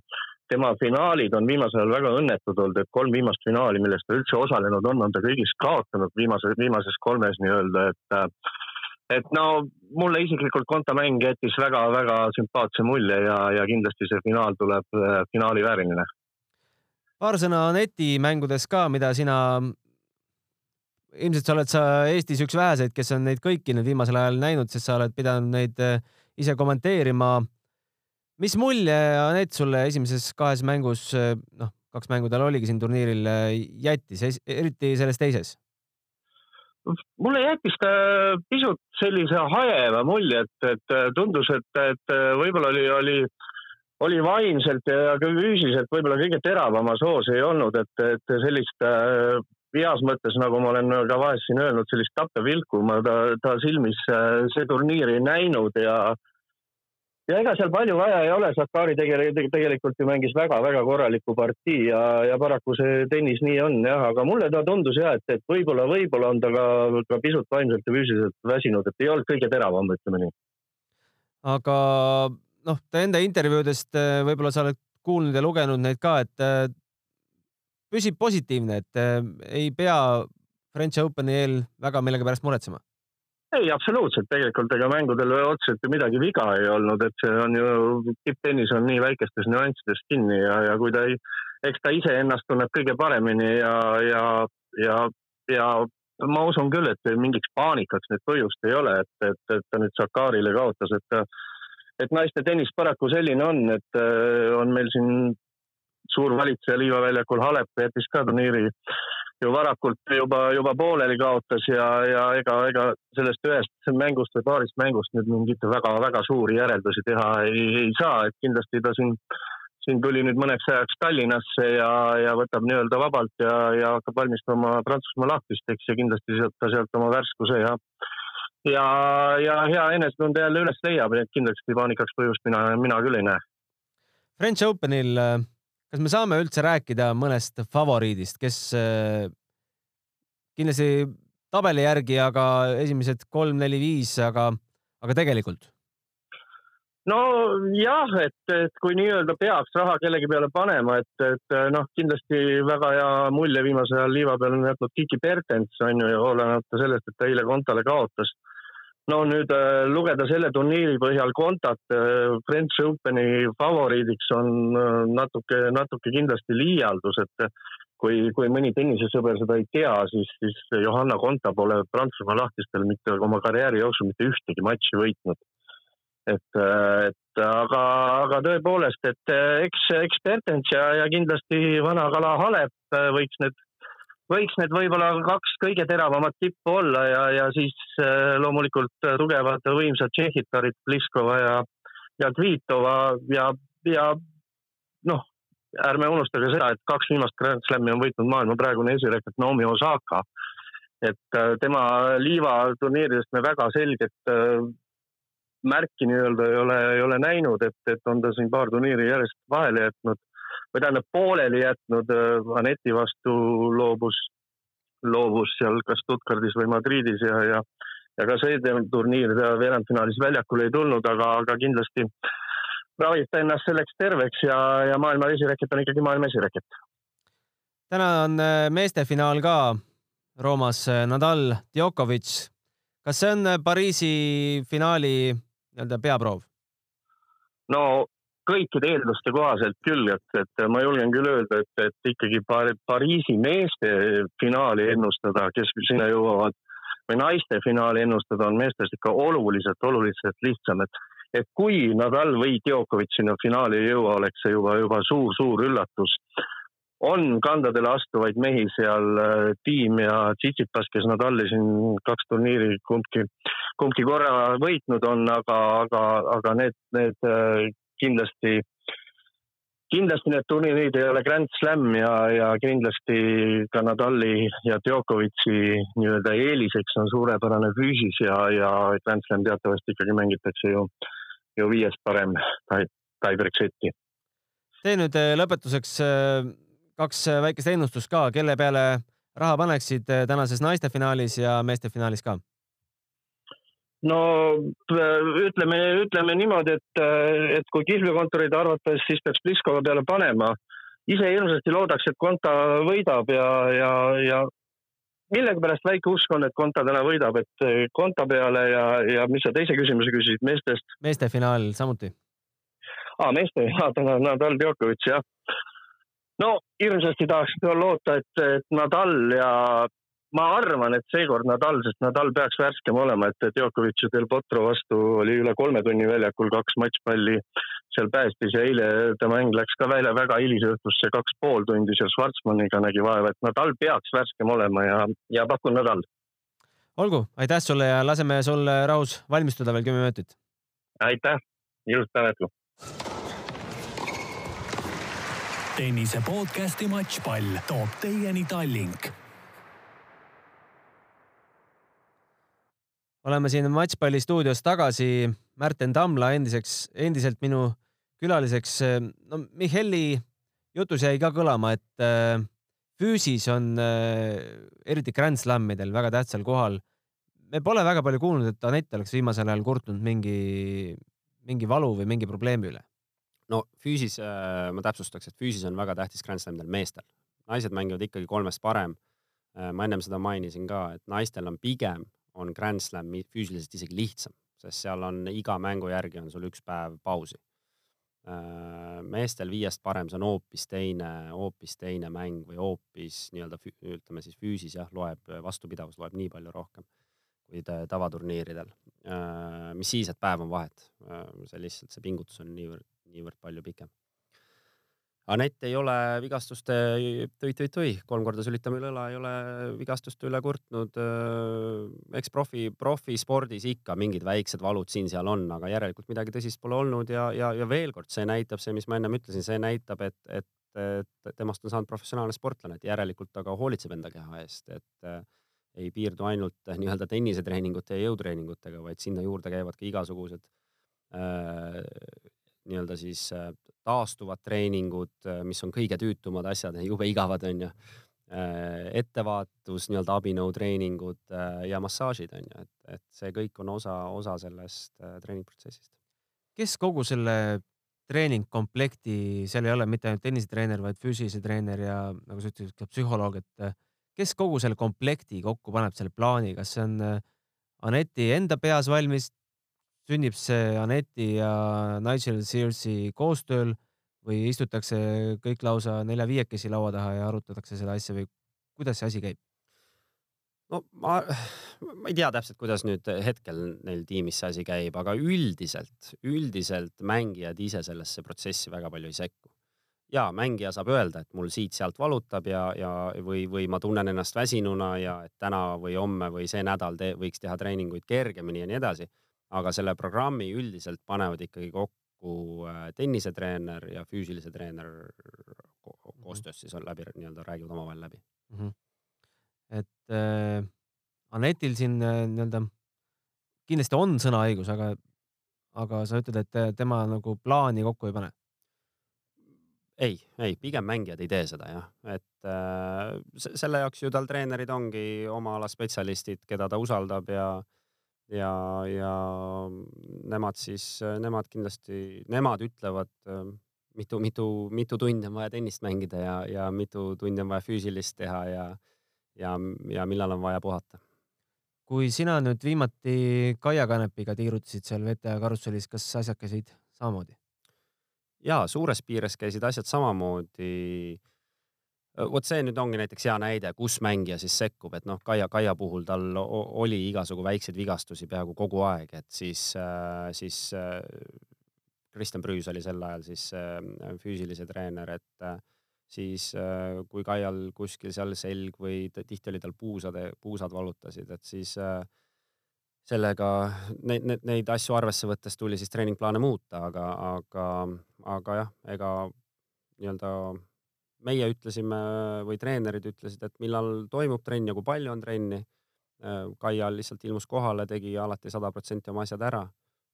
S6: tema finaalid on viimasel ajal väga õnnetud olnud, et kolm viimast finaali, milles ta üldse osalenud on, on ta kõigis kaotanud viimase, viimases kolmes nii-öelda, et äh, et no mulle isiklikult Konta mäng jättis väga-väga sümpaatse mulje ja, ja kindlasti see finaal tuleb äh, finaali vääriline.
S2: paar sõna netimängudest ka, mida sina, ilmselt sa oled sa Eestis üks väheseid, kes on neid kõiki nüüd viimasel ajal näinud, sest sa oled pidanud neid äh, ise kommenteerima. mis mulje Anett sulle esimeses kahes mängus, äh, noh, kaks mängu tal oligi siin turniiril, jättis, eriti selles teises?
S6: Mulle jättis ta pisut sellise hajeva mulje, et, et tundus, et, et võib-olla oli, oli, oli vaimselt ja füüsiliselt võib-olla kõige teravamas hoos ei olnud, et, et sellist äh, heas mõttes, nagu ma olen ka vahest siin öelnud, sellist tappevilku ma ta, ta silmis äh, see turniir ei näinud ja ja ega seal palju vaja ei ole, Sakari tegelikult, tegelikult ju mängis väga-väga korraliku partii ja, ja paraku see tennis nii on jah, aga mulle ta tundus ja, et, et võib-olla, võib-olla on ta ka, ka pisut vaimselt ja füüsiliselt väsinud, et ei olnud kõige teravam, ütleme nii.
S2: aga noh, ta enda intervjuudest eh, võib-olla sa oled kuulnud ja lugenud neid ka, et eh, püsib positiivne, et eh, ei pea French Openi eel väga millegipärast muretsema
S6: ei, absoluutselt, tegelikult ega mängudel otseselt ju midagi viga ei olnud, et see on ju, tipptennis on nii väikestes nüanssides kinni ja, ja kui ta ei, eks ta iseennast tunneb kõige paremini ja, ja, ja, ja ma usun küll, et mingiks paanikaks nüüd põhjust ei ole, et, et, et ta nüüd Sakarile kaotas, et et naiste tennis paraku selline on, et on meil siin suur valitseja liivaväljakul Halep jättis ka turniiri ju varakult juba, juba pooleli kaotas ja, ja ega, ega sellest ühest mängust või paarist mängust nüüd mingeid väga-väga suuri järeldusi teha ei, ei saa, et kindlasti ta siin, siin tuli nüüd mõneks ajaks Tallinnasse ja, ja võtab nii-öelda vabalt ja, ja hakkab valmistama Prantsusmaa lahkust, eks, ja kindlasti sealt ta sealt oma värskuse ja ja, ja hea enesetunde jälle üles leiab, et kindlasti paanikaks põhjust mina, mina küll ei näe.
S2: French Openil kas me saame üldse rääkida mõnest favoriidist, kes äh, kindlasti tabeli järgi, aga esimesed kolm-neli-viis, aga, aga tegelikult?
S6: nojah, et, et kui nii-öelda peaks raha kellegi peale panema, et, et noh, kindlasti väga hea mulje viimasel ajal liiva peal on jätnud Kiki Pertens on ju, olenemata sellest, et ta eile Kontale kaotas no nüüd äh, lugeda selle turniiri põhjal kontat äh, French Openi favoriidiks on äh, natuke, natuke kindlasti liialdus, et kui, kui mõni tennisesõber seda ei tea, siis, siis Johanna Konta pole Prantsusmaa lahtistel mitte oma karjääri jooksul mitte ühtegi matši võitnud. et, et aga, aga tõepoolest, et eks, eks Bertens ja, ja kindlasti vana kala Halep võiks need võiks need võib-olla kaks kõige teravamat tippu olla ja, ja siis äh, loomulikult tugevad võimsad tšehhitarid Pliskova ja, ja Kvitova ja, ja noh, ärme unustage seda, et kaks viimast Grand Slami on võitnud maailma praegune esirekord Naomi Osaka. et äh, tema liiva turniiridest me väga selget äh, märki nii-öelda ei ole, ei ole näinud, et, et on ta siin paar turniiri järjest vahele jätnud või tähendab pooleli jätnud. Aneti vastu loobus, loobus seal kas Stuttgardis või Madridis ja, ja, ja ka see turniir ta veerandfinaalis väljakule ei tulnud, aga, aga kindlasti ravib ta ennast selleks terveks ja, ja maailma esireket on ikkagi maailma esireket.
S2: täna on meeste finaal ka Roomas Nadal, Djokovic. kas see on Pariisi finaali nii-öelda peaproov?
S6: no kõikide eelduste kohaselt küll, et, et ma julgen küll öelda, et, et ikkagi Pariisi meeste finaali ennustada, kes sinna jõuavad või naiste finaali ennustada on meestest ikka oluliselt, oluliselt lihtsam, et et kui Nadal või Djokovic sinna finaali ei jõua, oleks see juba, juba suur-suur üllatus. On kandadele astuvaid mehi seal, äh, tiim ja Tsitsipas, kes Nadali siin kaks turniiri kumbki, kumbki korra võitnud on, aga, aga, aga need, need äh, kindlasti, kindlasti need turniirid ei ole Grand Slam ja, ja kindlasti ka Nadali ja Djokovic'i nii-öelda eeliseks on suurepärane füüsis ja, ja Grand Slam teatavasti ikkagi mängitakse ju, ju viiest parem tie-break setti.
S2: tee nüüd äh, lõpetuseks kaks äh, väikest ennustust ka, kelle peale raha paneksid tänases naiste finaalis ja meeste finaalis ka?
S6: No äh, ütleme, ütleme niimoodi, et, et kui kihlveokontoreid arvates, siis peaks Pliskova peale panema. ise hirmsasti loodaks, et Konta võidab ja, ja, ja millegipärast väike usk on, et Konta täna võidab, et Konta peale ja, ja mis sa teise küsimuse küsisid, meestest?
S2: meeste finaal samuti.
S6: aa, meeste, täna Nadal Djokovic, jah no hirmsasti tahaks loota, et, et Nadal ja ma arvan, et seekord Nadal, sest Nadal peaks värskem olema, et Djokovic ja Del Potro vastu oli üle kolme tunni väljakul, kaks matšpalli seal päästis ja eile ta mäng läks ka välja väga hilisõhtusse, kaks pool tundi seal Schwarzmanniga nägi vaeva, et Nadal peaks värskem olema ja, ja pakun Nadal.
S2: olgu, aitäh sulle ja laseme sul rahus valmistuda veel kümme minutit.
S6: aitäh, ilusat päeva jätku
S1: tennise podcasti Matšpall toob teieni Tallink.
S2: Oleme siin Matšpalli stuudios tagasi. Märten Tamla endiseks, endiselt minu külaliseks. no Mihheli jutus jäi ka kõlama, et äh, füüsis on äh, eriti Grand Slamidel väga tähtsal kohal. me pole väga palju kuulnud, et Anett oleks viimasel ajal kurtnud mingi, mingi valu või mingi probleemi üle
S3: no füüsis äh, ma täpsustaks, et füüsis on väga tähtis Grand Slamidel meestel. naised mängivad ikkagi kolmest parem ma ennem seda mainisin ka, et naistel on pigem, on Grand Slam füüsiliselt isegi lihtsam, sest seal on iga mängu järgi on sul üks päev pausi äh,. meestel viiest parem, see on hoopis teine, hoopis teine mäng või hoopis nii-öelda ütleme siis füüsis jah, loeb, vastupidavus loeb nii palju rohkem kui tavaturniiridel. Äh, mis siis, et päev on vahet, äh, see lihtsalt, see pingutus on niivõrd niivõrd palju pikem. Anett ei ole vigastuste tõi-tõi-tõi, kolm korda sülitame üle õla, ei ole vigastuste üle kurtnud. eks profi, profispordis ikka mingid väiksed valud siin-seal on, aga järelikult midagi tõsist pole olnud ja, ja, ja veel kord, see näitab see, mis ma ennem ütlesin, see näitab, et, et, et temast on saanud professionaalne sportlane, et järelikult ta ka hoolitseb enda keha eest, et äh, ei piirdu ainult nii-öelda tennisetreeningute ja jõutreeningutega, vaid sinna juurde käivad ka igasugused äh, nii-öelda siis äh, taastuvad treeningud, äh, mis on kõige tüütumad asjad, [laughs] jube igavad onju. Äh, ettevaatus, nii-öelda abinõutreeningud ja massaažid onju, et, et see kõik on osa, osa sellest treeningprotsessist.
S2: kes kogu selle treeningkomplekti, seal ei ole mitte ainult tennisetreener, vaid füüsilise treener ja nagu sa ütlesid, ka psühholoog, et kes kogu selle komplekti kokku paneb, selle plaani, kas see on Aneti enda peas valmis sünnib see Aneti ja Nigel Searsi koostööl või istutakse kõik lausa nelja-viiekesi laua taha ja arutatakse seda asja või kuidas see asi käib?
S3: no ma, ma ei tea täpselt, kuidas nüüd hetkel neil tiimis see asi käib, aga üldiselt, üldiselt mängijad ise sellesse protsessi väga palju ei sekku. ja mängija saab öelda, et mul siit-sealt valutab ja, ja või, või ma tunnen ennast väsinuna ja et täna või homme või see nädal te, võiks teha treeninguid kergemini ja nii edasi aga selle programmi üldiselt panevad ikkagi kokku äh, tennisetreener ja füüsilise treener mhm. koostöös siis on läbi nii-öelda räägivad omavahel läbi
S2: mm. -hmm. et äh, Anetil siin äh, nii-öelda kindlasti on sõnaõigus, aga, aga sa ütled, et äh, tema nagu plaani kokku ei pane.
S3: ei, ei, pigem mängijad ei tee seda jah, et äh, selle jaoks ju tal treenerid ongi oma ala spetsialistid, keda ta usaldab ja ja, ja nemad siis, nemad kindlasti, nemad ütlevad äh, mitu, mitu, mitu tundi on vaja tennist mängida ja, ja mitu tundi on vaja füüsilist teha ja, ja, ja millal on vaja puhata
S2: kui sina nüüd viimati Kaia Kanepiga tiirutasid seal VTA karussellis, kas asjad käisid samamoodi?
S3: ja suures piires käisid asjad samamoodi. Vot see nüüd ongi näiteks hea näide, kus mängija siis sekkub, et noh, Kaia, Kaia puhul tal oli igasugu väikseid vigastusi peaaegu kogu aeg, et siis, siis Kristjan Prüüs oli sel ajal siis füüsilise treener, et siis äh, kui Kaial kuskil seal selg või tihti oli tal puusade, puusad valutasid, et siis äh, sellega neid, neid, neid asju arvesse võttes tuli siis treeningplaane muuta, aga, aga, aga jah, ega nii-öelda meie ütlesime või treenerid ütlesid, et millal toimub trenn ja kui palju on trenni. Äh, Kaia lihtsalt ilmus kohale, tegi alati sada protsenti oma asjad ära,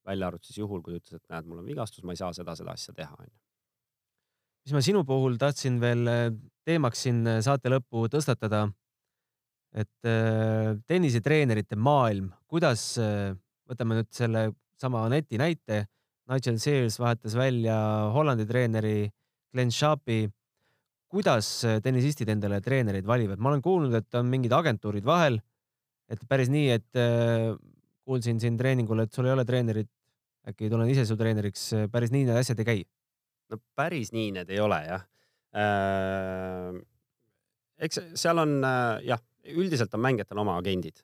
S3: välja arvatud siis juhul, kui ta ütles, et näed, mul on vigastus, ma ei saa seda, seda asja teha, onju
S2: mis ma sinu puhul tahtsin veel äh, teemaks siin äh, saate lõppu tõstatada. et tennisetreenerite maailm, kuidas, võtame nüüd selle sama Aneti näite, Nigel Sears vahetas välja Hollandi treeneri Glen Sharpi. Kuidas tennisistid endale treenereid valivad? ma olen kuulnud, et on mingid agentuurid vahel, et päris nii, et kuulsin siin treeningul, et sul ei ole treenerit, äkki tulen ise su treeneriks, päris nii need asjad ei käi
S3: no päris nii need ei ole jah äh,. eks seal on äh, jah, üldiselt on mängijatel oma agendid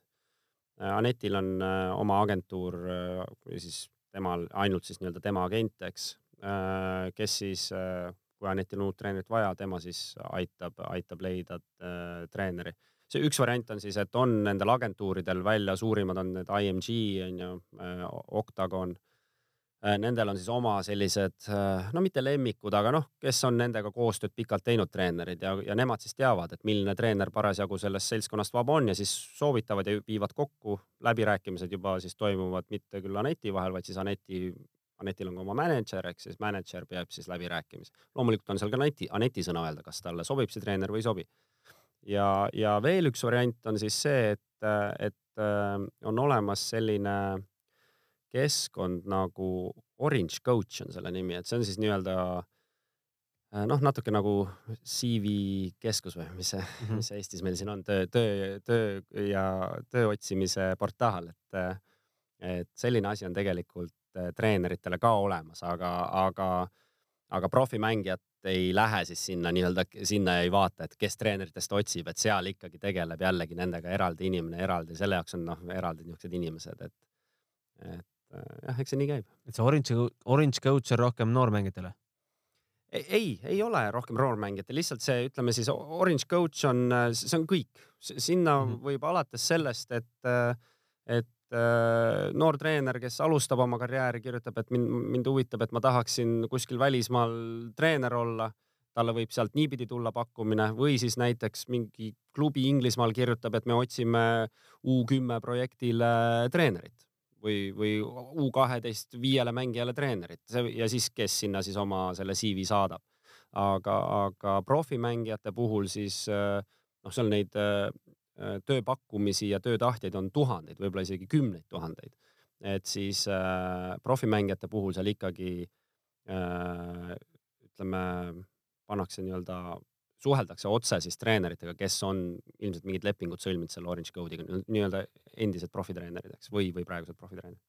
S3: äh,. Anetil on äh, oma agentuur äh, siis temal ainult siis nii-öelda tema agent, eks äh,, kes siis äh, kui Anetil on uut treenerit vaja, tema siis aitab, aitab leida äh, treeneri see üks variant on siis, et on nendel agentuuridel välja, suurimad on need IMG on ju äh,, Octagon Äh, nendel on siis oma sellised, no mitte lemmikud, aga noh, kes on nendega koostööd pikalt teinud, treenerid ja, ja nemad siis teavad, et milline treener parasjagu sellest seltskonnast vaba on ja siis soovitavad ja viivad kokku. läbirääkimised juba siis toimuvad mitte küll Aneti vahel, vaid siis Aneti, Anetil on ka oma mänedžer, ehk siis mänedžer peab siis läbirääkimisi. loomulikult on seal ka Aneti, Aneti sõna öelda, kas talle sobib see treener või ei sobi. ja, ja veel üks variant on siis see, et, et äh, on olemas selline keskkond nagu Orange Coach on selle nimi, et see on siis nii-öelda äh, noh, natuke nagu CV keskus või mis see [laughs] mm, -hmm. mis see Eestis meil siin on, töö, töö, töö ja töö otsimise portaal, et, et selline asi on tegelikult äh, treeneritele ka olemas, aga, aga, aga profimängijad ei lähe siis sinna nii-öelda, sinna ei vaata, et kes treeneritest otsib, et seal ikkagi tegeleb jällegi nendega eraldi inimene eraldi, selle jaoks on noh, eraldi niisugused inimesed, et, et Äh, jah, eks see nii käib.
S2: et see Orange, Orange Coach on rohkem noormängijatele?
S3: ei, ei ole rohkem noormängijatele, lihtsalt see, ütleme siis Orange Coach on, äh, see on kõik, sinna mm -hmm. võib alates sellest, et, äh, et noor treener, kes alustab oma karjääri, kirjutab, et mind, mind huvitab, et ma tahaksin kuskil välismaal treener olla talle võib sealt niipidi tulla pakkumine või siis näiteks mingi klubi Inglismaal kirjutab, et me otsime U kümme projektile treenerit või, või U kaheteist viiele mängijale treenerit ja siis, kes sinna siis oma selle CV saadab. aga, aga profimängijate puhul siis noh, seal neid tööpakkumisi ja töötahtjaid on tuhandeid, võib-olla isegi kümneid tuhandeid. et siis äh, profimängijate puhul seal ikkagi äh, ütleme, pannakse nii-öelda suheldakse otse siis treeneritega, kes on ilmselt mingid lepingud sõlminud selle Orange Code'iga, nii-öelda endised profitreenerid, eks, või, või praegused profitreenerid.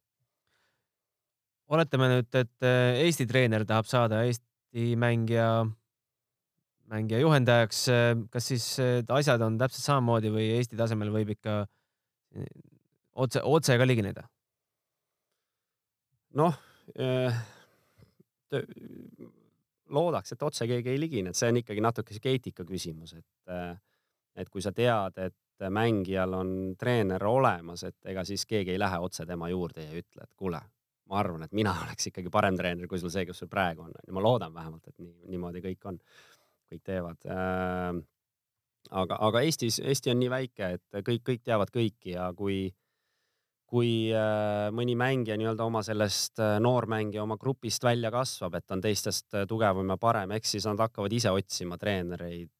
S2: oletame nüüd, et äh, Eesti treener tahab saada Eesti mängija, mängija juhendajaks. Äh, kas siis äh, asjad on täpselt samamoodi või Eesti tasemel võib ikka otse, otse ka ligineda?
S3: noh loodaks, et otse keegi ei ligine, et see on ikkagi natuke sihuke eetika küsimus, et, äh, et kui sa tead, et mängijal on treener olemas, et ega siis keegi ei lähe otse tema juurde ja ei ütle, et kuule, ma arvan, et mina [laughs] oleks ikkagi parem treener kui sul see, kes sul praegu on. ma loodan vähemalt, et nii, niimoodi kõik on, kõik teevad. Äh, aga, aga Eestis, Eesti on nii väike, et kõik, kõik teavad kõiki ja kui kui äh, mõni mängija nii-öelda oma sellest äh, noormängija oma grupist välja kasvab, et on teistest äh, tugevam ja parem, eks siis nad hakkavad ise otsima treenereid,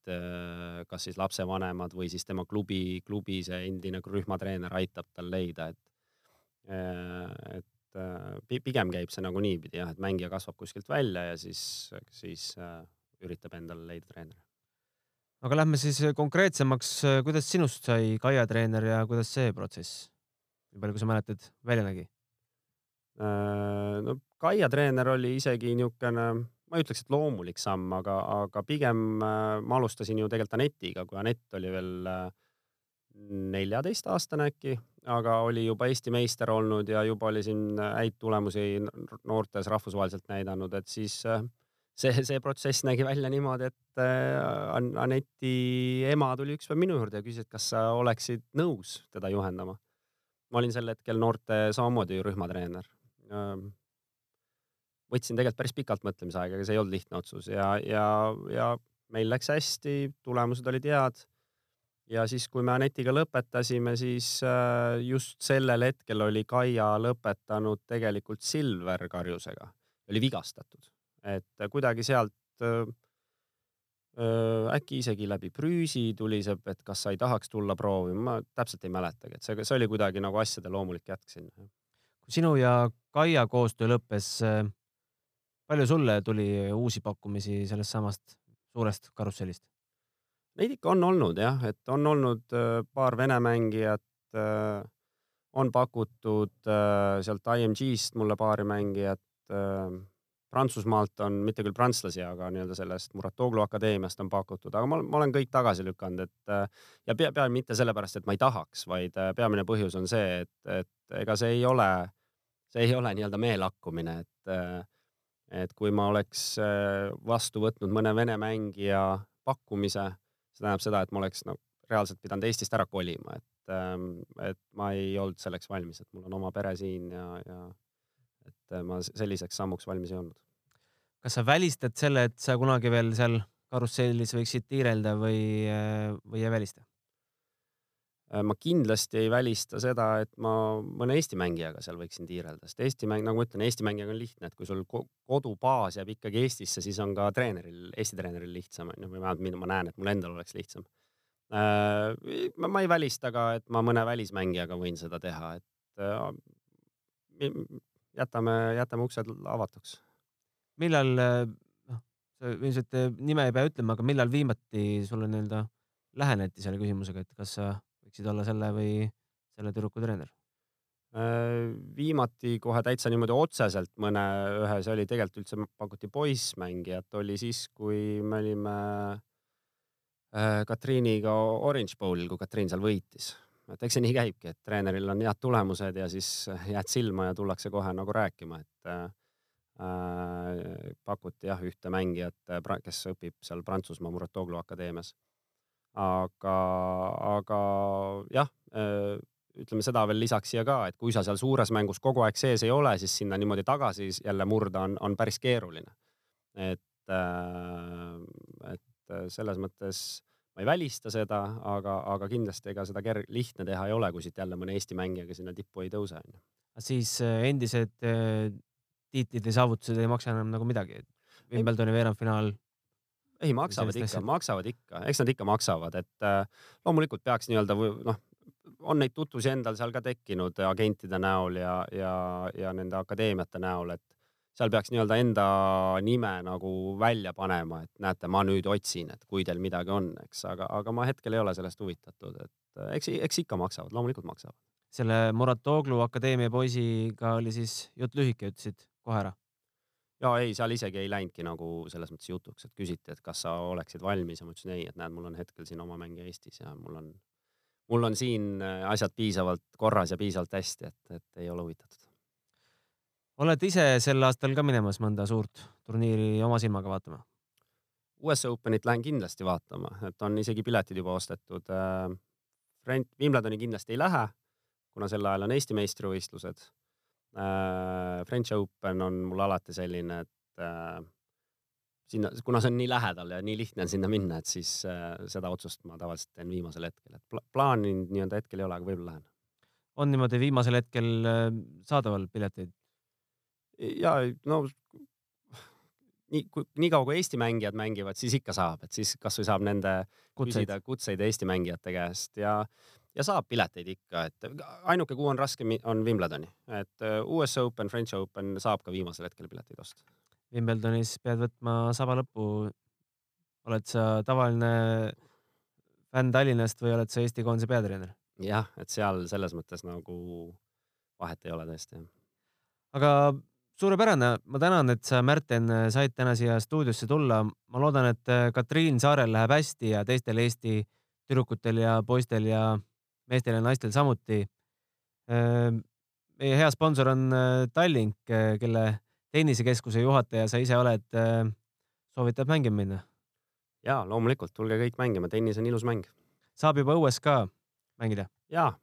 S3: kas siis lapsevanemad või siis tema klubi, klubi see endine rühmatreener aitab tal leida, et et pigem käib see nagu niipidi jah, et mängija kasvab kuskilt välja ja siis, siis üritab endale leida treeneri.
S2: aga lähme siis konkreetsemaks, kuidas sinust sai Kaia treener ja kuidas see protsess nii palju, kui sa mäletad, välja nägi?
S3: Äh, no Kaia treener oli isegi niisugune, ma ei ütleks, et loomulik samm, aga, aga pigem äh, ma alustasin ju tegelikult Anetiga, kui Anett oli veel äh, neljateistaastane äkki, aga oli juba Eesti meister olnud ja juba oli siin häid tulemusi noortes rahvusvaheliselt näidanud, et siis see, see protsess nägi välja niimoodi, et Aneti ema tuli ükspäev minu juurde ja küsis, et kas sa oleksid nõus teda juhendama ma olin sel hetkel noorte samamoodi rühmatreener. võtsin tegelikult päris pikalt mõtlemisaega, aga see ei olnud lihtne otsus ja, ja, ja meil läks hästi, tulemused olid head. ja siis, kui me Anetiga lõpetasime, siis äh, just sellel hetkel oli Kaia lõpetanud tegelikult Silver karjusega, oli vigastatud, et kuidagi sealt äkki isegi läbi Prüüsi tuliseb, et kas sa ei tahaks tulla proovima, ma täpselt ei mäletagi, et see, see oli kuidagi nagu asjade loomulik jätk sinna.
S2: kui sinu ja Kaia koostöö lõppes, palju sulle tuli uusi pakkumisi sellest samast suurest karussellist?
S3: Neid ikka on olnud jah, et on olnud paar vene mängijat, on pakutud sealt IMG-st mulle paari mängijat Prantsusmaalt on mitte küll prantslasi, aga nii-öelda sellest Muratoglu akadeemiast on pakutud, aga ma, ma olen kõik tagasi lükanud, et äh, ja pea, pea mitte sellepärast, et ma ei tahaks, vaid äh, peamine põhjus on see, et, et ega see ei ole, see ei ole nii-öelda meelakkumine, et, äh, et kui ma oleks vastu võtnud mõne vene mängija pakkumise, see tähendab seda, et ma oleks no, reaalselt pidanud Eestist ära kolima, et, ähm, et ma ei olnud selleks valmis, et mul on oma pere siin ja, ja et äh, ma selliseks sammuks valmis ei olnud.
S2: kas sa välistad selle, et sa kunagi veel seal karussellis võiksid tiirelda või, äh, või ei välista?
S3: Äh, ma kindlasti ei välista seda, et ma mõne Eesti mängijaga seal võiksin tiirelda, sest Eesti mäng, nagu ma ütlen, Eesti mängijaga on lihtne, et kui sul kodubaas jääb ikkagi Eestisse, siis on ka treeneril, Eesti treeneril lihtsam onju, või vähemalt ma näen, et mul endal oleks lihtsam. ma ei välista ka, et ma mõne välismängijaga võin seda teha, et jätame, jätame uksed avatuks.
S2: millal, noh, sa ilmselt nime ei pea ütlema, aga millal viimati sulle nii-öelda läheneti selle küsimusega, et kas sa võiksid olla selle või selle tüdruku treener?
S3: Äh, viimati kohe täitsa niimoodi otseselt mõne ühe, see oli tegelikult üldse pakuti poissmängijat, oli siis, kui me olime äh, Katriiniga Orange Bowlil, kui Katriin seal võitis et eks see nii käibki, et treeneril on head tulemused ja siis jääd silma ja tullakse kohe nagu rääkima, et äh, pakuti jah ühte mängijat, äh, kes õpib seal Prantsusmaa Muratoglu akadeemias. aga, aga jah äh,, ütleme seda veel lisaks siia ka, et kui sa seal suures mängus kogu aeg sees ei ole, siis sinna niimoodi tagasi jälle murda on, on päris keeruline. et äh,, et selles mõttes ma ei välista seda, aga, aga kindlasti ega seda kerg-, lihtne teha ei ole, kui siit jälle mõne Eesti mängijaga sinna tippu ei tõuse, onju.
S2: siis äh, endised äh, tiitlid ja saavutused ei maksa enam nagu midagi, et Wimbledoni veerandfinaal.
S3: ei, maksavad ikka, maksavad ikka, eks nad ikka maksavad, et äh, loomulikult peaks nii-öelda noh, on neid tutvusi endal seal ka tekkinud agentide näol ja, ja, ja nende akadeemiate näol, et seal peaks nii-öelda enda nime nagu välja panema, et näete, ma nüüd otsin, et kui teil midagi on, eks, aga, aga ma hetkel ei ole sellest huvitatud, et eks, eks ikka maksavad, loomulikult maksavad.
S2: selle Muratoglu akadeemia poisiga oli siis jutt lühike, ütlesid kohe ära?
S3: ja ei, seal isegi ei läinudki nagu selles mõttes jutuks, et küsiti, et kas sa oleksid valmis ja ma ütlesin ei, et näed, mul on hetkel siin oma mängija Eestis ja mul on, mul on siin asjad piisavalt korras ja piisavalt hästi, et, et ei ole huvitatud
S2: oled ise sel aastal ka minemas mõnda suurt turniiri oma silmaga vaatama?
S3: US Openit lähen kindlasti vaatama, et on isegi piletid juba ostetud. Äh, Wimbledoni kindlasti ei lähe, kuna sel ajal on Eesti meistrivõistlused. Äh, French Open on mul alati selline, et äh, sinna, kuna see on nii lähedal ja nii lihtne on sinna minna, et siis seda otsust ma tavaliselt teen viimasel hetkel, et pla plaani nii-öelda hetkel ei ole, aga võib-olla lähen.
S2: on niimoodi viimasel hetkel saadaval pileteid?
S3: Ja no nii, nii kaua kui Eesti mängijad mängivad, siis ikka saab, et siis kasvõi saab nende
S2: Kutseid.
S3: küsida kutseid Eesti mängijate käest ja, ja saab pileteid ikka, et ainuke, kuhu on raske, on Wimbledoni, et äh, US Open, French Open saab ka viimasel hetkel pileteid osta.
S2: Wimbledonis pead võtma saba lõppu. oled sa tavaline fänn Tallinnast või oled sa Eesti koondise peatreener?
S3: jah, et seal selles mõttes nagu vahet ei ole tõesti
S2: aga suurepärane, ma tänan, et sa, Märten, said täna siia stuudiosse tulla. ma loodan, et Katriin Saarel läheb hästi ja teistel Eesti tüdrukutel ja poistel ja meestel ja naistel samuti. meie hea sponsor on äh, Tallink, kelle tennisekeskuse juhataja sa ise oled, soovitab mängima minna.
S3: ja loomulikult, tulge kõik mängima, tennis on ilus mäng.
S2: saab juba õues ka mängida?
S3: ja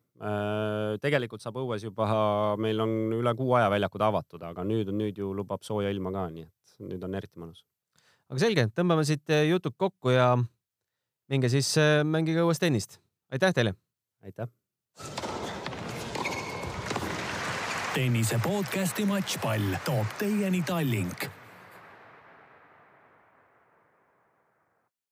S3: tegelikult saab õues juba, meil on üle kuu aja väljakud avatud, aga nüüd on, nüüd ju lubab sooja ilma ka, nii et nüüd on eriti mõnus.
S2: aga selge, tõmbame siit jutud kokku ja minge siis äh, mängige õues tennist. aitäh teile!
S3: aitäh!
S1: tennise podcasti Matšpall toob teieni Tallink